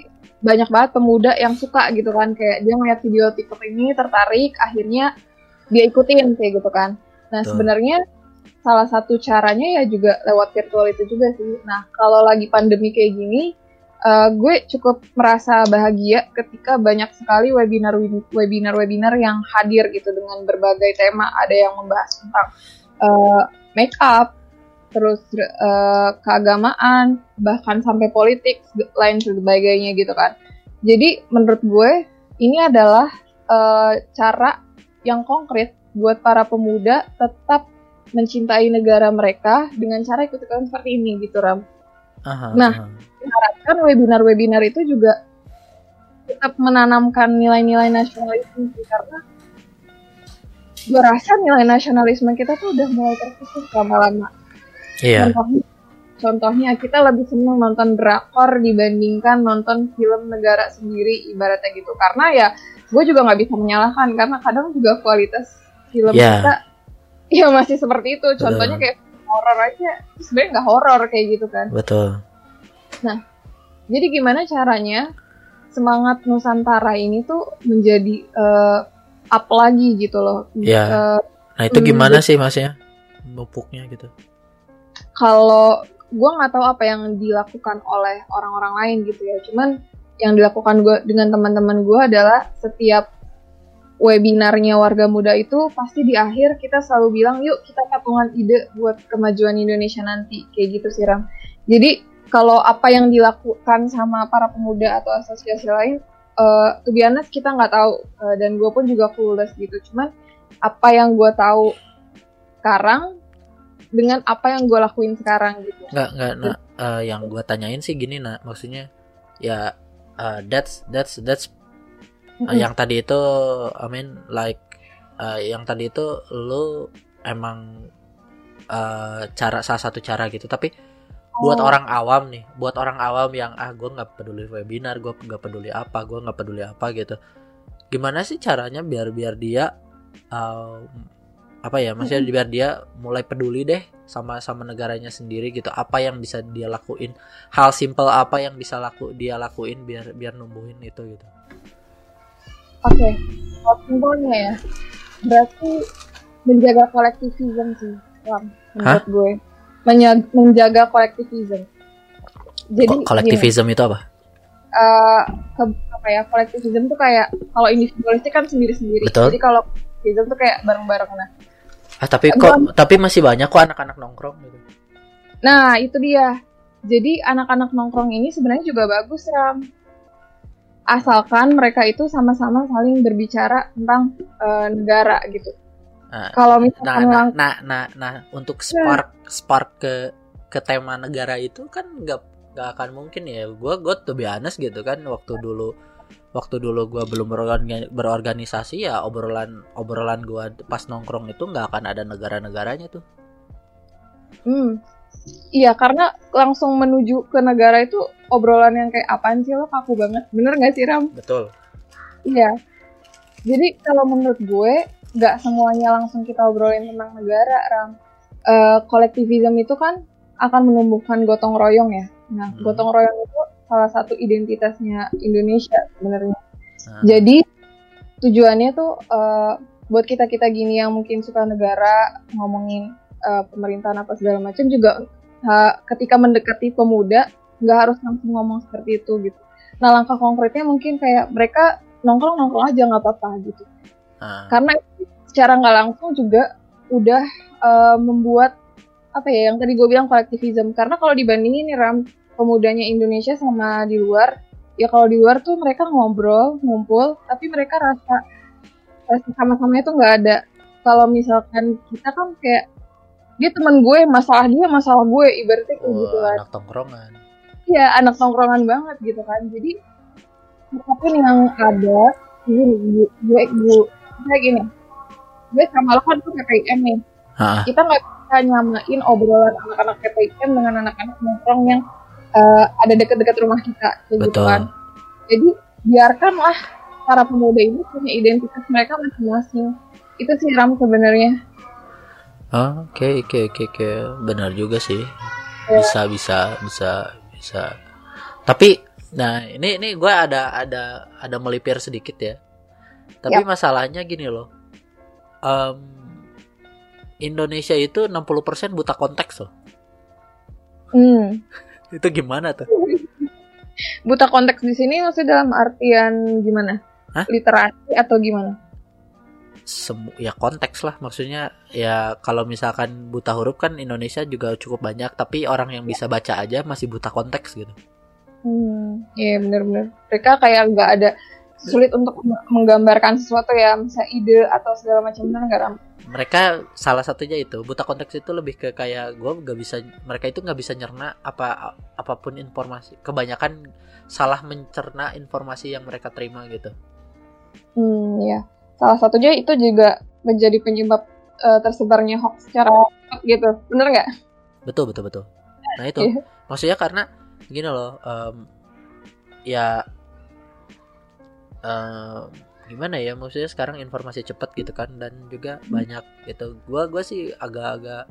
banyak banget pemuda yang suka gitu kan, kayak dia ngeliat video TikTok ini tertarik, akhirnya dia ikutin kayak gitu kan. Nah Betul. sebenarnya salah satu caranya ya juga lewat virtual itu juga sih. Nah kalau lagi pandemi kayak gini, eh, gue cukup merasa bahagia ketika banyak sekali webinar webinar webinar yang hadir gitu dengan berbagai tema. Ada yang membahas tentang eh, make up, terus eh, keagamaan, bahkan sampai politik lain sebagainya gitu kan. Jadi menurut gue ini adalah eh, cara yang konkret buat para pemuda tetap mencintai negara mereka dengan cara ikut-ikutan seperti ini gitu Ram. Aha, Nah. aha. Diharapkan webinar-webinar itu juga tetap menanamkan nilai-nilai nasionalisme karena gue rasa nilai nasionalisme kita tuh udah mulai terkikis lama-lama. iya Contohnya, contohnya kita lebih senang nonton drakor dibandingkan nonton film negara sendiri ibaratnya gitu. Karena ya gue juga nggak bisa menyalahkan karena kadang juga kualitas film Ya. kita ya masih seperti itu. Betul. Contohnya kayak horor aja, sebenarnya nggak horor kayak gitu kan. betul Jadi gimana caranya semangat Nusantara ini tuh menjadi eh, up lagi gitu loh. Iya. Eh, nah itu gimana sih masnya mupuknya gitu kalau gue nggak tahu apa yang dilakukan oleh orang-orang lain gitu ya cuman yang dilakukan gue dengan teman-teman gue adalah setiap webinarnya warga muda itu pasti di akhir kita selalu bilang yuk kita patungan ide buat kemajuan Indonesia nanti. Kayak gitu sih Ram. Jadi kalau apa yang dilakukan sama para pemuda atau asosiasi lain uh, to be honest kita nggak tahu. Uh, dan gue pun juga clueless gitu. Cuman apa yang gue tahu sekarang dengan apa yang gue lakuin sekarang gitu. Nggak nggak nah uh, yang gue tanyain sih gini nah maksudnya ya uh, that's that's that's uh, Mm-mm. yang tadi itu I mean like uh, yang tadi itu lu emang uh, cara salah satu cara gitu tapi buat Oh. orang awam nih buat orang awam yang ah gue nggak peduli webinar gue nggak peduli apa gue nggak peduli apa gitu gimana sih caranya biar biar dia uh, apa ya maksudnya biar dia mulai peduli deh sama sama negaranya sendiri gitu apa yang bisa dia lakuin hal simple apa yang bisa laku dia lakuin biar biar numbuhin itu gitu Oke, kalau simpelnya ya, berarti menjaga kolektivisme sih, Ram, menurut gue. Menya- menjaga kolektivisme. Jadi Ko- kolektivisme itu apa eh, ke- apa ya, kolektivisme tuh kayak kalau individualistik kan sendiri-sendiri. Betul. Jadi kalau kolektivisme tuh kayak bareng-bareng. Nah, ah tapi kok tapi masih banyak kok anak-anak nongkrong gitu nah itu dia. Jadi anak-anak nongkrong ini sebenarnya juga bagus, Ram. Asalkan mereka itu sama-sama saling berbicara tentang eh, negara gitu. Nah, Kalau nah misalkan nah, lang- nah nah nah untuk spark spark ke ke tema negara itu kan nggak nggak akan mungkin ya gue gue tuh honest gitu kan waktu dulu waktu dulu gue belum berorgan- berorganisasi ya obrolan obrolan gue pas nongkrong itu nggak akan ada negara-negaranya tuh Hmm. Iya, karena langsung menuju ke negara itu obrolan yang kayak apaan sih lo kaku banget. Bener gak sih Ram? betul Iya. Jadi kalau menurut gue, nggak semuanya langsung kita obrolin tentang negara, Ram. Kolektivisme itu kan akan menumbuhkan gotong royong ya. Nah, Hmm. gotong royong itu salah satu identitasnya Indonesia sebenarnya. Nah, Jadi tujuannya tuh eh, buat kita kita gini yang mungkin suka negara ngomongin eh, pemerintahan apa segala macam juga ha, ketika mendekati pemuda nggak harus langsung ngomong seperti itu gitu. Nah langkah konkretnya mungkin kayak mereka nongkrong nongkrong aja nggak apa-apa gitu. nah, Karena secara nggak langsung juga udah eh, membuat apa ya yang tadi gue bilang kolektivisme. Karena kalau dibandingin nih Ram pemudanya Indonesia sama di luar ya kalau di luar tuh mereka ngobrol ngumpul tapi mereka rasa rasa sama-sama itu nggak ada. Kalau misalkan kita kan kayak dia teman gue masalah dia masalah gue ibaratnya kayak gitu oh, kan. anak tongkrongan. Iya anak tongkrongan banget gitu kan. Jadi apa pun yang ada gini gue gue gue kayak gini. Gue sama lo kan tuh PPIM nih. Kita nggak bisa nyamain obrolan anak-anak PPIM dengan anak-anak nongkrong yang eh, ada dekat-dekat rumah kita kayak gitu betul. kan. Jadi biarkanlah para pemuda ini punya identitas mereka masing-masing. Itu sih Ram sebenarnya. Oh, oke oke oke oke. Benar juga sih. Ya. bisa bisa bisa bisa. Tapi nah ini ini gue ada ada ada melipir sedikit ya. Tapi Yap. masalahnya gini loh. Em, Indonesia itu 60% buta konteks loh. Hmm. Itu gimana tuh buta konteks di sini maksudnya dalam artian gimana Hah? literasi atau gimana Semu ya konteks lah maksudnya ya kalau misalkan buta huruf kan Indonesia juga cukup banyak tapi orang yang bisa baca aja masih buta konteks gitu Hmm, iya bener-bener. Mereka kayak nggak ada sulit untuk meng- menggambarkan sesuatu ya, misalnya ide atau segala macam bener nggak? Mereka salah satunya itu buta konteks itu lebih ke kayak gue nggak bisa mereka itu nggak bisa nyerna apa apa pun informasi kebanyakan salah mencerna informasi yang mereka terima gitu Hmm, ya. Salah satunya itu juga menjadi penyebab eh, tersebarnya hoax secara gitu, bener nggak? betul betul betul nah itu Iya. maksudnya karena gini loh em, ya em, gimana ya maksudnya sekarang informasi cepat gitu kan dan juga banyak gitu gua gua sih agak-agak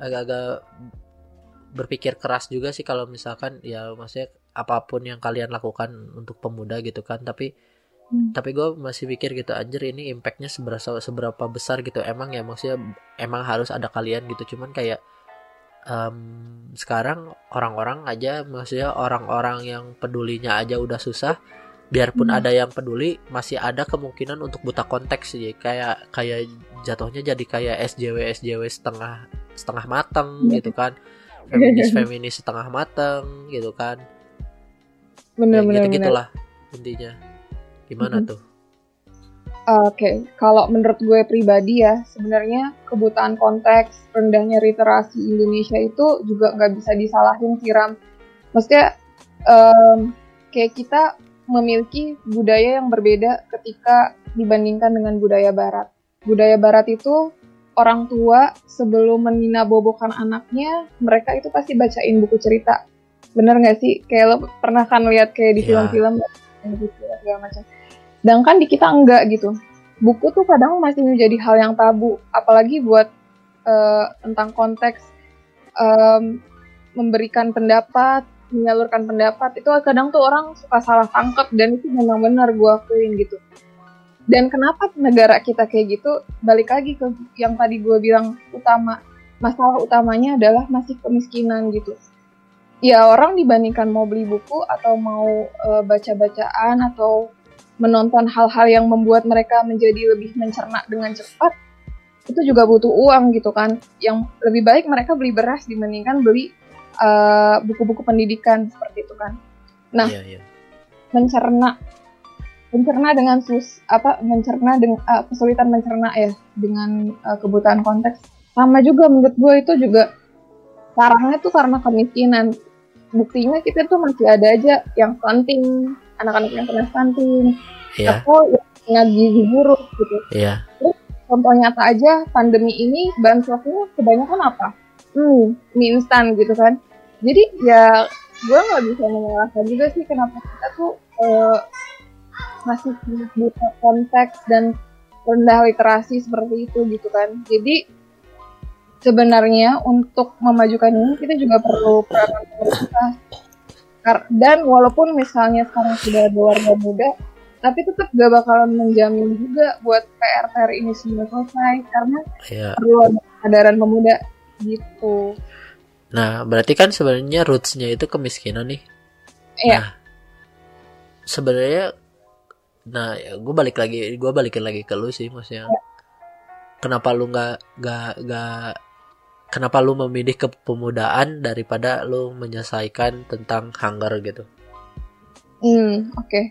agak-agak berpikir keras juga sih kalau misalkan ya maksudnya apa pun yang kalian lakukan untuk pemuda gitu kan tapi Hmm. tapi gue masih pikir gitu anjir ini impactnya seberapa seberapa besar gitu emang ya maksudnya emang harus ada kalian gitu cuman kayak em, sekarang orang-orang aja maksudnya orang-orang yang pedulinya aja udah susah biarpun Hmm. ada yang peduli masih ada kemungkinan untuk buta konteks sih kayak kayak jatuhnya jadi kayak SJW SJW setengah setengah mateng Iya. gitu kan feminis feminis setengah mateng gitu kan Bener-bener. gitu gitulah intinya gimana Mhm. tuh Oke, kalau menurut gue pribadi ya, sebenarnya kebutaan konteks, rendahnya literasi Indonesia itu juga nggak bisa disalahin siram. Maksudnya, em, kayak kita memiliki budaya yang berbeda ketika dibandingkan dengan budaya Barat. Budaya Barat itu orang tua sebelum meninabobokan anaknya, mereka itu pasti bacain buku cerita. Bener nggak sih? Kayak lo pernah kan lihat kayak di Iya. film-film, buku cerita segala macam. Sedangkan di kita enggak gitu. Buku tuh kadang masih menjadi hal yang tabu, apalagi buat eh, tentang konteks em, memberikan pendapat, menyalurkan pendapat itu kadang tuh orang suka salah tangkap dan itu memang benar gue akuin gitu. Dan kenapa negara kita kayak gitu? Balik lagi ke yang tadi gue bilang utama, masalah utamanya adalah masih kemiskinan gitu. Ya orang dibandingkan mau beli buku atau mau eh, baca-bacaan atau menonton hal-hal yang membuat mereka menjadi lebih mencerna dengan cepat itu juga butuh uang gitu kan yang lebih baik mereka beli beras dibandingkan beli uh, buku-buku pendidikan seperti itu kan. Nah. iya iya. mencerna mencerna dengan sus apa mencerna dengan uh, kesulitan mencerna ya dengan uh, kebutaan konteks. Sama juga menurut gue itu juga sarangnya tuh karena kemiskinan. Buktinya kita tuh masih ada aja yang stunting anak-anak yang kena stunting iya. atau yang gizi buruk gitu. Iya. Contoh nyata aja pandemi ini bahan sosnya kebanyakan apa? Hmm, mie instan gitu kan. Jadi ya gue nggak bisa menyalahkan juga sih kenapa kita tuh eh, masih buta konteks dan rendah literasi seperti itu gitu kan. Jadi sebenarnya untuk memajukan ini kita juga perlu peranan pemerintah. Dan walaupun misalnya sekarang sudah ada warga muda, tapi tetap gak bakalan menjamin juga buat PR-PR ini semua selesai karena iya perlu ada kesadaran pemuda gitu. Nah, berarti kan sebenarnya rootsnya itu kemiskinan nih. Iya. Nah, sebenarnya, nah, gue balik lagi, gue balikin lagi ke lu sih, maksudnya. Kenapa lu nggak nggak nggak kenapa lu memilih kepemudaan daripada lu menyelesaikan tentang hunger gitu? Hmm, oke.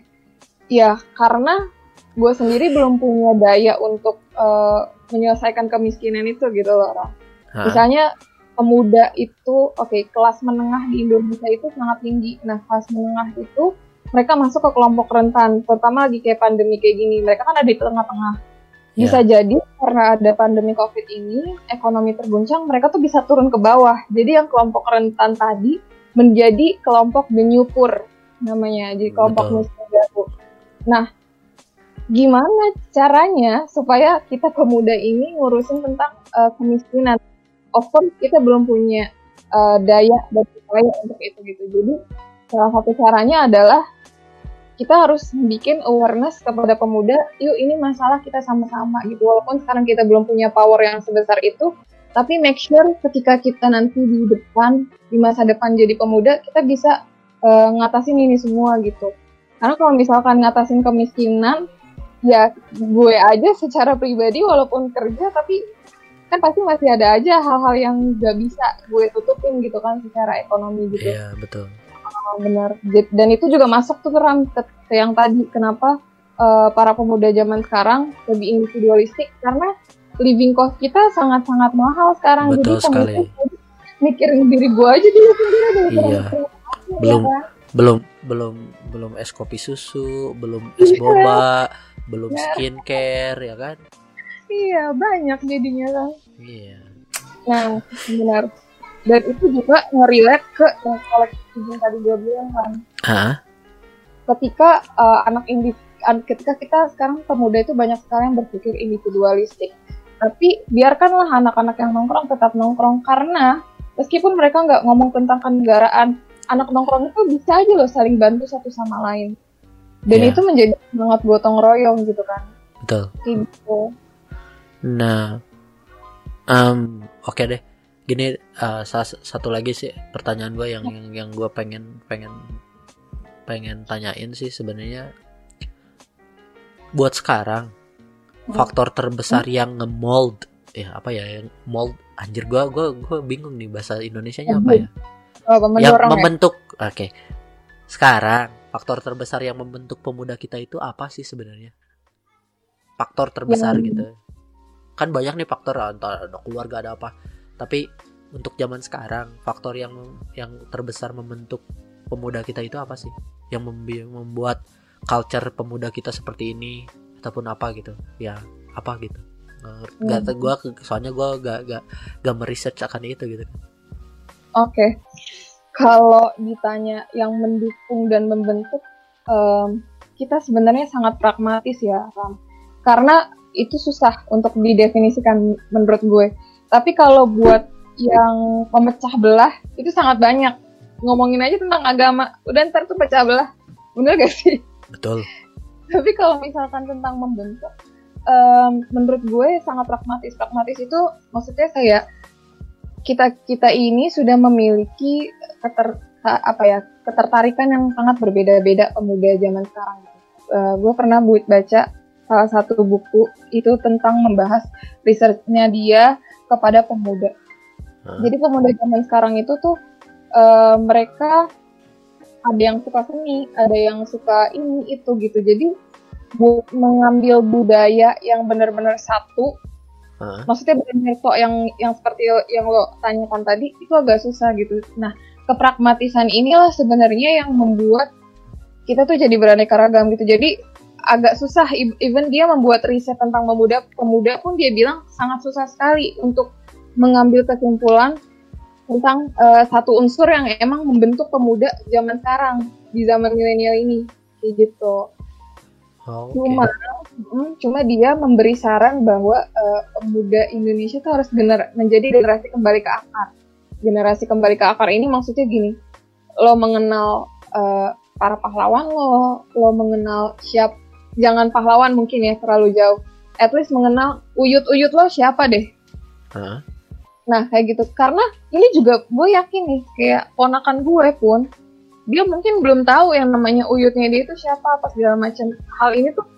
Ya, karena gue sendiri belum punya daya untuk eh, menyelesaikan kemiskinan itu gitu loh. Ra. Hah? Misalnya pemuda itu, oke, kelas menengah di Indonesia itu sangat tinggi. Nah, kelas menengah itu mereka masuk ke kelompok rentan, terutama lagi kayak pandemi kayak gini. Mereka kan ada di tengah-tengah. Bisa jadi karena ada pandemi COVID ini, ekonomi terguncang, mereka tuh bisa turun ke bawah. Jadi yang kelompok rentan tadi menjadi kelompok denyupur namanya, jadi kelompok miskin baru. Nah, gimana caranya supaya kita pemuda ini ngurusin tentang eh, kemiskinan? Of course kita belum punya eh, daya dan upaya untuk itu gitu. Jadi salah satu caranya adalah kita harus bikin awareness kepada pemuda, yuk ini masalah kita sama-sama gitu. Walaupun sekarang kita belum punya power yang sebesar itu, tapi make sure ketika kita nanti di depan, di masa depan jadi pemuda, kita bisa eh, ngatasin ini semua gitu. Karena kalau misalkan ngatasin kemiskinan, ya gue aja secara pribadi walaupun kerja, tapi kan pasti masih ada aja hal-hal yang gak bisa gue tutupin gitu kan secara ekonomi gitu. Iya, betul. Oh, benar. Dan itu juga masuk tuh ke, ke yang tadi kenapa eh, para pemuda zaman sekarang lebih individualistik karena living cost kita sangat-sangat mahal sekarang. Betul Jadi sekali. mikirin diri gue aja dulu sendiri. Iya. Belum belum belum belum es kopi susu, belum es Iya. boba, belum skincare ya kan? Iya banyak jadinya kan. Iya. Nah benar. Dan itu juga ngerelate ke yang kolektif yang tadi gue bilang kan. Hah? ketika uh, anak indi an- ketika kita sekarang pemuda itu banyak sekali yang berpikir individualistik tapi biarkanlah anak-anak yang nongkrong tetap nongkrong karena meskipun mereka nggak ngomong tentang kenegaraan anak nongkrong itu bisa aja loh saling bantu satu sama lain dan Iya. itu menjadi semangat gotong royong gitu kan Betul. Gitu Nah, em, oke deh. gini uh, satu lagi sih pertanyaan gue yang yang yang gue pengen pengen pengen tanyain sih sebenarnya buat sekarang hmm. faktor terbesar yang nge-mold ya apa ya yang mold anjir gue gue gue bingung nih bahasa Indonesia nya apa ya oh, yang ya? membentuk ya? oke okay. sekarang faktor terbesar yang membentuk pemuda kita itu apa sih sebenarnya faktor terbesar ya. gitu kan banyak nih faktor entah ada keluarga ada apa. Tapi untuk zaman sekarang faktor yang yang terbesar membentuk pemuda kita itu apa sih? Yang membuat culture pemuda kita seperti ini ataupun apa gitu. Ya apa gitu. Nggak hmm. gue soalnya gue gak gak gak meresearch akan itu gitu. Oke. Okay. kalau ditanya yang mendukung dan membentuk um, kita sebenarnya sangat pragmatis ya Ram. Karena itu susah untuk didefinisikan menurut gue. Tapi kalau buat yang memecah belah itu sangat banyak. Ngomongin aja tentang agama, udah ntar tuh pecah belah. Bener gak sih? Betul. Tapi kalau misalkan tentang membentuk, um, menurut gue sangat pragmatis. Pragmatis itu maksudnya kayak kita kita ini sudah memiliki keter apa ya ketertarikan yang sangat berbeda-beda pemuda zaman sekarang. Uh, gue pernah buat baca salah satu buku itu tentang membahas researchnya dia kepada pemuda. Hmm. Jadi pemuda zaman sekarang itu tuh uh, mereka ada yang suka seni, ada yang suka ini itu gitu. Jadi bu mengambil budaya yang benar-benar satu, hmm. maksudnya benar-benar kok yang yang seperti yang lo tanyakan tadi itu agak susah gitu. Nah kepragmatisan inilah sebenarnya yang membuat kita tuh jadi beraneka ragam gitu. Jadi agak susah even dia membuat riset tentang pemuda pemuda pun dia bilang sangat susah sekali untuk mengambil kesimpulan tentang uh, satu unsur yang emang membentuk pemuda zaman sekarang di zaman milenial ini kayak gitu. Oh, okay. Cuma hmm, cuma dia memberi saran bahwa uh, pemuda Indonesia itu harus gener menjadi generasi kembali ke akar. Generasi kembali ke akar ini maksudnya gini, lo mengenal uh, para pahlawan lo, lo mengenal siapa jangan pahlawan mungkin ya terlalu jauh. At least mengenal uyut-uyut lo siapa deh. Huh? nah kayak gitu. Karena ini juga gue yakin nih kayak ponakan gue pun dia mungkin belum tahu yang namanya uyutnya dia itu siapa apa segala macam. Hal ini tuh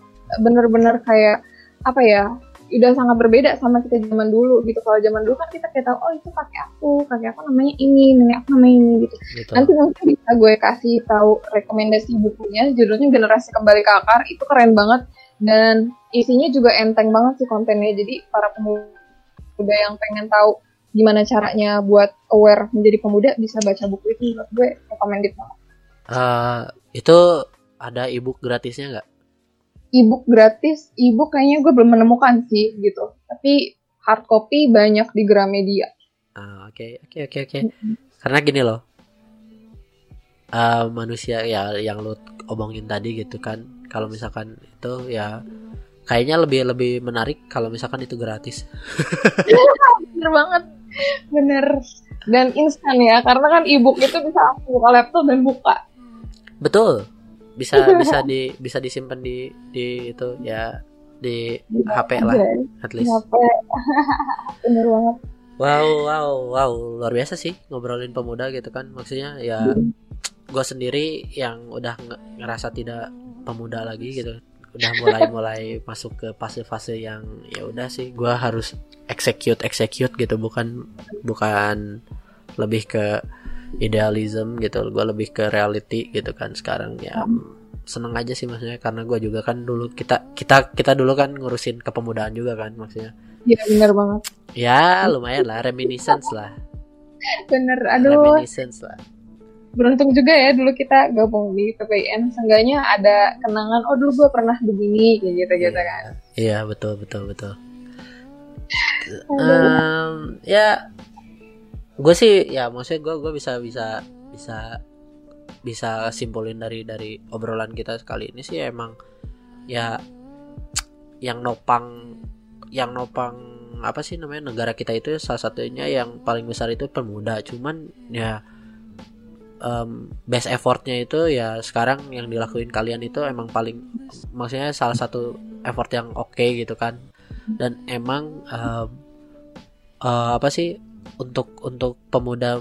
bener-bener kayak apa ya udah sangat berbeda sama kita zaman dulu gitu. Kalau zaman dulu kan kita kayak tahu oh itu pakai aku pakai aku namanya ini nenek aku namanya ini gitu. Betul. nanti mungkin bisa gue kasih tahu rekomendasi bukunya. Judulnya generasi kembali ke akar itu keren banget. Dan isinya juga enteng banget sih kontennya. Jadi para pemuda yang pengen tahu gimana caranya buat aware menjadi pemuda bisa baca buku itu. Menurut gue recommended banget. Uh, itu ada ebook gratisnya nggak ebook gratis, ebook kayaknya gue belum menemukan sih gitu. Tapi hard copy banyak di Gramedia. Ah, oke, oke, oke, oke. Karena gini loh. Uh, manusia ya yang lo omongin tadi gitu kan. Kalau misalkan itu ya kayaknya lebih lebih menarik kalau misalkan itu gratis. Bener banget. Bener. Dan instan ya, karena kan ebook itu bisa buka laptop dan buka. Betul bisa bisa di bisa disimpan di di itu ya di HP lah at least. HP. Bener banget. Wow wow wow luar biasa sih ngobrolin pemuda gitu kan maksudnya ya hmm. gue sendiri yang udah ngerasa tidak pemuda lagi gitu udah mulai mulai masuk ke fase-fase yang ya udah sih gue harus execute execute gitu bukan bukan lebih ke idealism gitu. Gue lebih ke reality gitu kan sekarang. Ya hmm. seneng aja sih maksudnya karena gue juga kan dulu kita kita kita dulu kan ngurusin kepemudaan juga kan maksudnya. Iya bener banget. Ya lumayan lah reminiscence lah. Bener aduh. Reminiscence lah. Beruntung juga ya dulu kita gabung di PPN seenggaknya ada kenangan oh dulu gue pernah begini kayak gitu gitu kan. Iya betul betul betul. Um, ya gue sih ya maksudnya gue gue bisa bisa bisa bisa simpulin dari dari obrolan kita sekali ini sih emang ya yang nopang yang nopang apa sih namanya negara kita itu salah satunya yang paling besar itu pemuda. Cuman ya um, best effortnya itu ya sekarang yang dilakuin kalian itu emang paling maksudnya salah satu effort yang oke okay gitu kan. Dan emang uh, uh, apa sih untuk untuk pemuda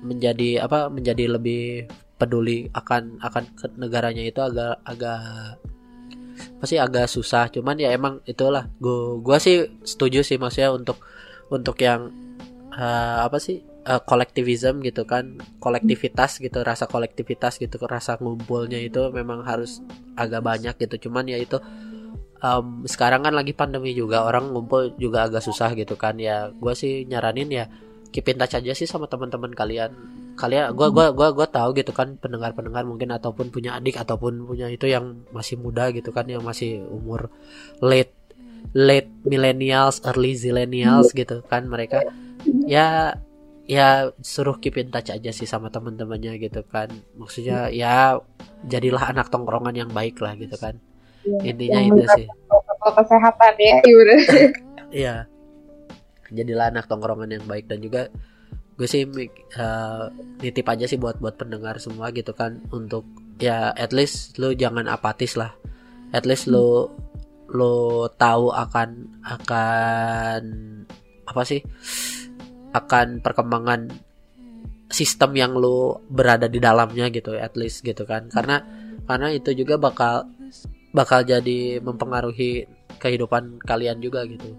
menjadi apa menjadi lebih peduli akan akan negaranya itu agak agak pasti agak susah. Cuman ya emang itulah. Gua gua sih setuju sih maksudnya untuk untuk yang uh, apa sih uh, gitu kan. Kolektivitas gitu rasa kolektivitas gitu rasa ngumpulnya itu memang harus agak banyak gitu. Cuman ya itu um, sekarang kan lagi pandemi juga orang ngumpul juga agak susah gitu kan. Ya gue sih nyaranin ya keep in touch aja sih sama teman-teman kalian. Kalian gue gua gua gua tahu gitu kan pendengar-pendengar mungkin ataupun punya adik ataupun punya itu yang masih muda gitu kan yang masih umur late late millennials early zillennials gitu kan mereka. Ya ya suruh keep in touch aja sih sama teman-temannya gitu kan. Maksudnya ya jadilah anak tongkrongan yang baik lah gitu kan ya, intinya itu sih. kesehatan ya iya iya. Jadilah anak tongkrongan yang baik. Dan juga gue sih uh, nitip aja sih buat buat pendengar semua gitu kan. Untuk ya at least lu jangan apatis lah. At least lu lu tahu akan akan apa sih? Akan perkembangan sistem yang lu berada di dalamnya gitu at least gitu kan. Karena karena itu juga bakal bakal jadi mempengaruhi kehidupan kalian juga gitu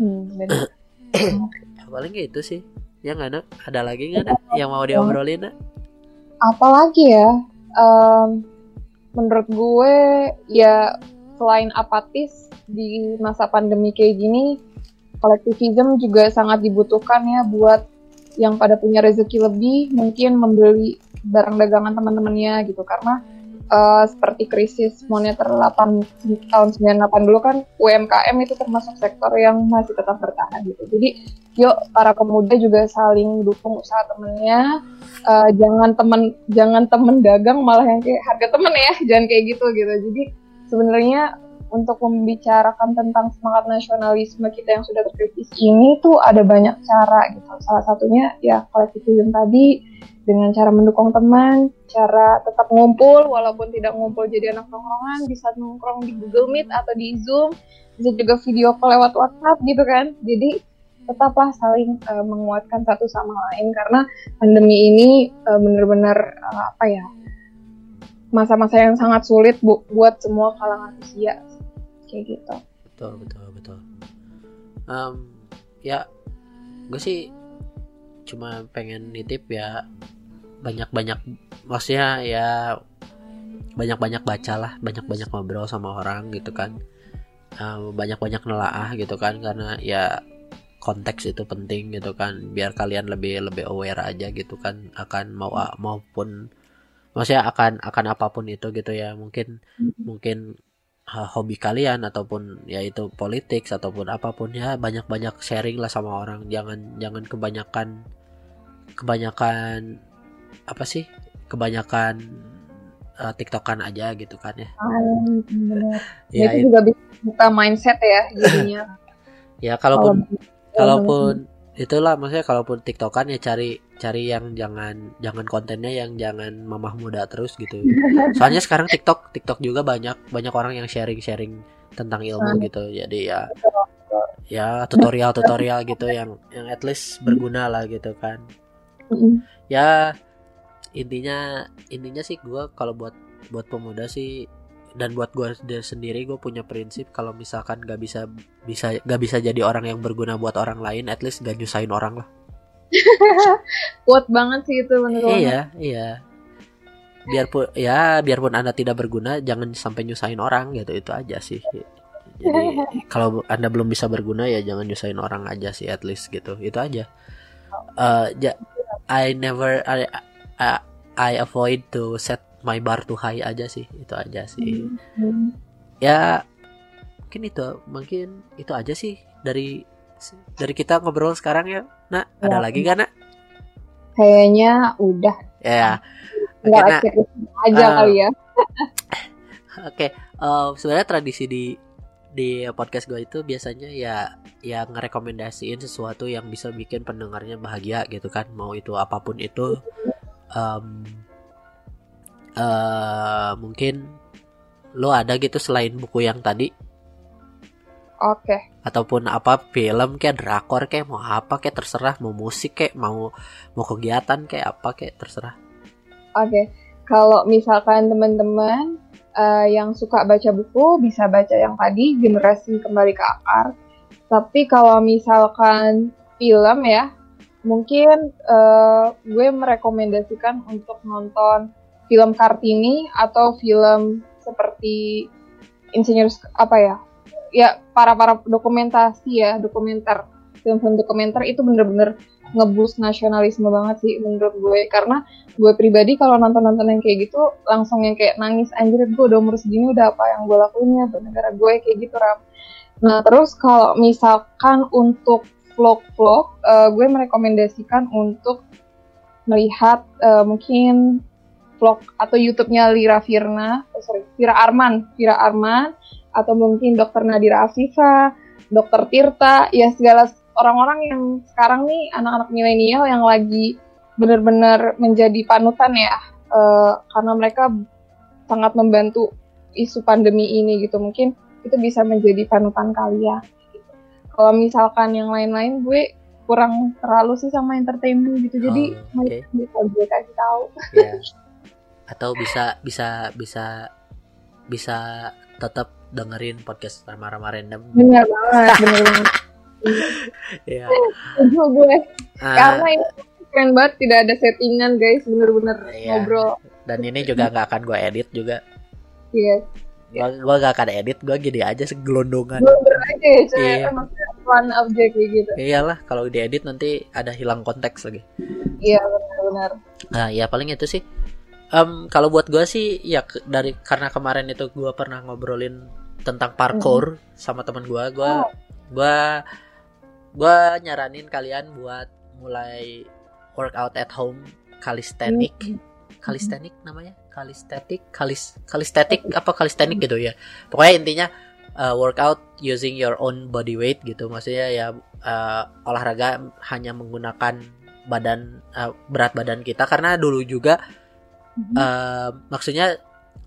hmm, paling itu sih Ya nggak nak? Ada lagi nggak nak yang mau diobrolin nak? Apalagi ya? Um, menurut gue ya selain apatis di masa pandemi kayak gini, kolektivisme juga sangat dibutuhkan ya buat yang pada punya rezeki lebih mungkin membeli barang dagangan teman-temannya gitu karena uh, seperti krisis moneter 8 tahun 98 dulu kan UMKM itu termasuk sektor yang masih tetap bertahan gitu. Jadi yuk para pemuda juga saling dukung usaha temennya. Uh, jangan temen jangan temen dagang malah yang kayak harga temen ya, jangan kayak gitu gitu. Jadi sebenarnya untuk membicarakan tentang semangat nasionalisme kita yang sudah terkritis ini tuh ada banyak cara gitu. Salah satunya ya kolektivisme tadi dengan cara mendukung teman, cara tetap ngumpul walaupun tidak ngumpul jadi anak nongkrongan, bisa nongkrong di Google Meet atau di Zoom, bisa juga video call lewat WhatsApp gitu kan. Jadi tetaplah saling uh, menguatkan satu sama lain karena pandemi ini uh, benar-benar uh, apa ya masa-masa yang sangat sulit bu buat semua kalangan usia kayak gitu. Betul betul betul. Um, ya gue sih cuma pengen nitip ya banyak-banyak maksudnya ya banyak-banyak baca lah banyak-banyak ngobrol sama orang gitu kan banyak-banyak nelaah gitu kan karena ya konteks itu penting gitu kan biar kalian lebih lebih aware aja gitu kan akan mau maupun maksudnya akan akan apa pun itu gitu ya mungkin mungkin hobi kalian ataupun ya itu politik ataupun apa pun ya banyak-banyak sharing lah sama orang jangan jangan kebanyakan kebanyakan apa sih kebanyakan uh, tiktokan aja gitu kan ya. Um, ya, itu juga bisa buka mindset ya jadinya. ya kalaupun kalaupun itulah maksudnya kalaupun tiktokan ya cari cari yang jangan jangan kontennya yang jangan mamah muda terus gitu. Soalnya sekarang tiktok tiktok juga banyak banyak orang yang sharing sharing tentang ilmu gitu. Jadi ya ya tutorial tutorial gitu yang yang at least berguna lah gitu kan ya intinya intinya sih gue kalau buat buat pemuda sih dan buat gue sendiri gue punya prinsip kalau misalkan gak bisa bisa gak bisa jadi orang yang berguna buat orang lain at least gak nyusahin orang lah. Kuat banget sih itu menurut iya iya. Biarpun ya biarpun anda tidak berguna jangan sampai nyusahin orang gitu itu aja sih. Jadi kalau anda belum bisa berguna ya jangan nyusahin orang aja sih at least gitu. Itu aja. Uh, ja, I never I, I I avoid to set my bar too high aja sih itu aja sih. Mm-hmm. ya mungkin itu mungkin itu aja sih dari dari kita ngobrol sekarang ya nak. Ya. ada lagi gak nak? Kayaknya udah. Ya. Nggak nah, aja uh, kali ya. Oke okay. uh, sebenarnya tradisi di di podcast gue itu biasanya ya ya ngerekomendasiin sesuatu yang bisa bikin pendengarnya bahagia gitu kan. Mau itu apa pun itu um, uh, mungkin lo ada gitu selain buku yang tadi Oke. ataupun apa film kayak drakor kayak mau apa kayak terserah mau musik kayak mau mau kegiatan kayak apa kayak terserah Oke, kalau misalkan teman-teman eh, yang suka baca buku bisa baca yang tadi generasi kembali ke akar. Tapi kalau misalkan film ya, mungkin eh, gue merekomendasikan untuk nonton film Kartini atau film seperti Insinyur apa ya? Ya para para dokumentasi ya, dokumenter, film-film dokumenter itu bener-bener ngeboost nasionalisme banget sih menurut gue. Karena gue pribadi kalau nonton-nonton yang kayak gitu langsung yang kayak nangis anjir gue udah umur segini udah apa yang gue lakuin ya buat negara gue kayak gitu ram. Nah terus kalau misalkan untuk vlog-vlog eh, gue merekomendasikan untuk melihat eh, mungkin vlog atau YouTube-nya Lira Firna eh, sorry Vira Arman Vira Arman atau mungkin Dokter Nadira Afifa Dokter Tirta ya segala orang-orang yang sekarang nih anak-anak milenial yang lagi benar-benar menjadi panutan ya eh, karena mereka sangat membantu isu pandemi ini gitu mungkin itu bisa menjadi panutan kalian gitu. kalau misalkan yang lain-lain gue kurang terlalu sih sama entertainment gitu jadi Oh, oke. bisa gue kasih tahu ya atau bisa bisa bisa bisa tetap dengerin podcast rama-rama random. Bener banget bener banget. Ya Setuju gue. Ah, karena ini keren banget tidak ada settingan guys. Bener-bener Iya. ngobrol. Dan ini juga nggak akan gue edit juga. Yes gua gua gak akan edit gua gini aja segelondongan bener aja ya cuy Iya. maksudnya aja kayak gitu. Iyalah kalau diedit nanti ada hilang konteks lagi. Iya benar-benar nah ya paling itu sih Em, kalau buat gua sih ya ke- dari karena kemarin itu gua pernah ngobrolin tentang parkour sama teman gua gua gua gua nyaranin kalian buat mulai workout at home calisthenic. Calisthenic namanya? Calisthenic kalis calisthenic apa calisthenic gitu ya. Pokoknya intinya uh, workout using your own body weight gitu. Maksudnya ya uh, olahraga hanya menggunakan badan uh, berat badan kita. Karena dulu juga uh, maksudnya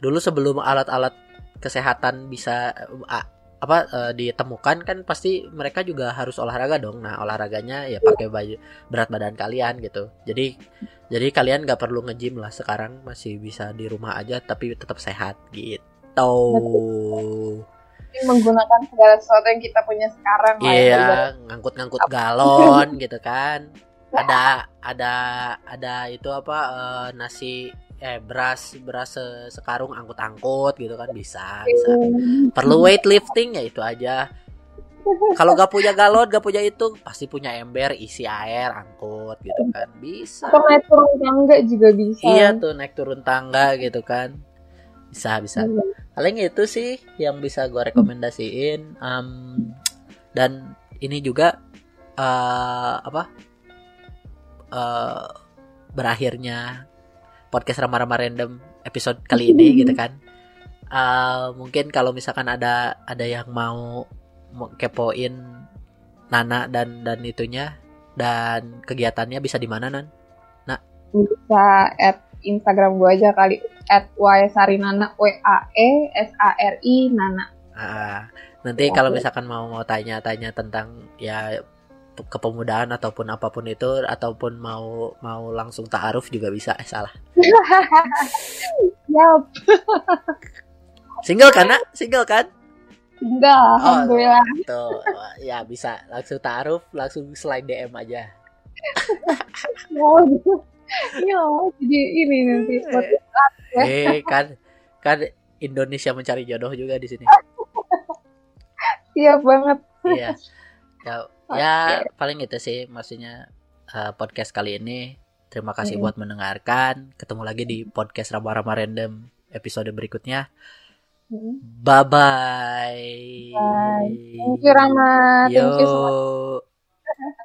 dulu sebelum alat-alat kesehatan bisa uh, apa uh, ditemukan kan pasti mereka juga harus olahraga dong. Nah olahraganya ya pakai baju berat badan kalian gitu. Jadi jadi kalian nggak perlu nge-gym lah. Sekarang masih bisa di rumah aja tapi tetap sehat gitu. Menggunakan segala sesuatu yang kita punya sekarang ya, iya ngangkut-ngangkut galon gitu kan. Ada ada ada itu apa eh, nasi eh beras beras se- sekarung angkut-angkut gitu kan bisa bisa. Perlu weightlifting ya itu aja. Kalau gak punya galon gak punya itu pasti punya ember isi air angkut gitu kan bisa. Atau naik turun tangga juga bisa. Iya tuh naik turun tangga gitu kan bisa bisa. Iya. paling itu sih yang bisa gue rekomendasiin Em, dan ini juga eh, apa eh, berakhirnya podcast rama-rama random episode kali ini gitu kan. Eh, mungkin kalau misalkan ada ada yang mau kepoin Nana dan dan itunya dan kegiatannya bisa di mana nan? Bisa at Instagram gue aja kali at Nana w a e s a r i nana. Ah, nanti kalau misalkan mau mau tanya-tanya tentang ya kepemudaan ataupun apa pun itu ataupun mau mau langsung taaruf juga bisa eh salah. Yap, single kan nak? Single kan? Enggak, alhamdulillah. tuh ya bisa. Langsung taaruf langsung slide DM aja. Gitu. Ya, jadi ini nanti buat eh kan kan Indonesia mencari jodoh juga di sini. Siap banget. iya. Ya, ya paling itu sih maksudnya eh, podcast kali ini terima kasih Mm-mm. buat mendengarkan ketemu lagi di podcast rama-rama random episode berikutnya Mm. bye bye Bye. Thank you Rama, thank you. Yo.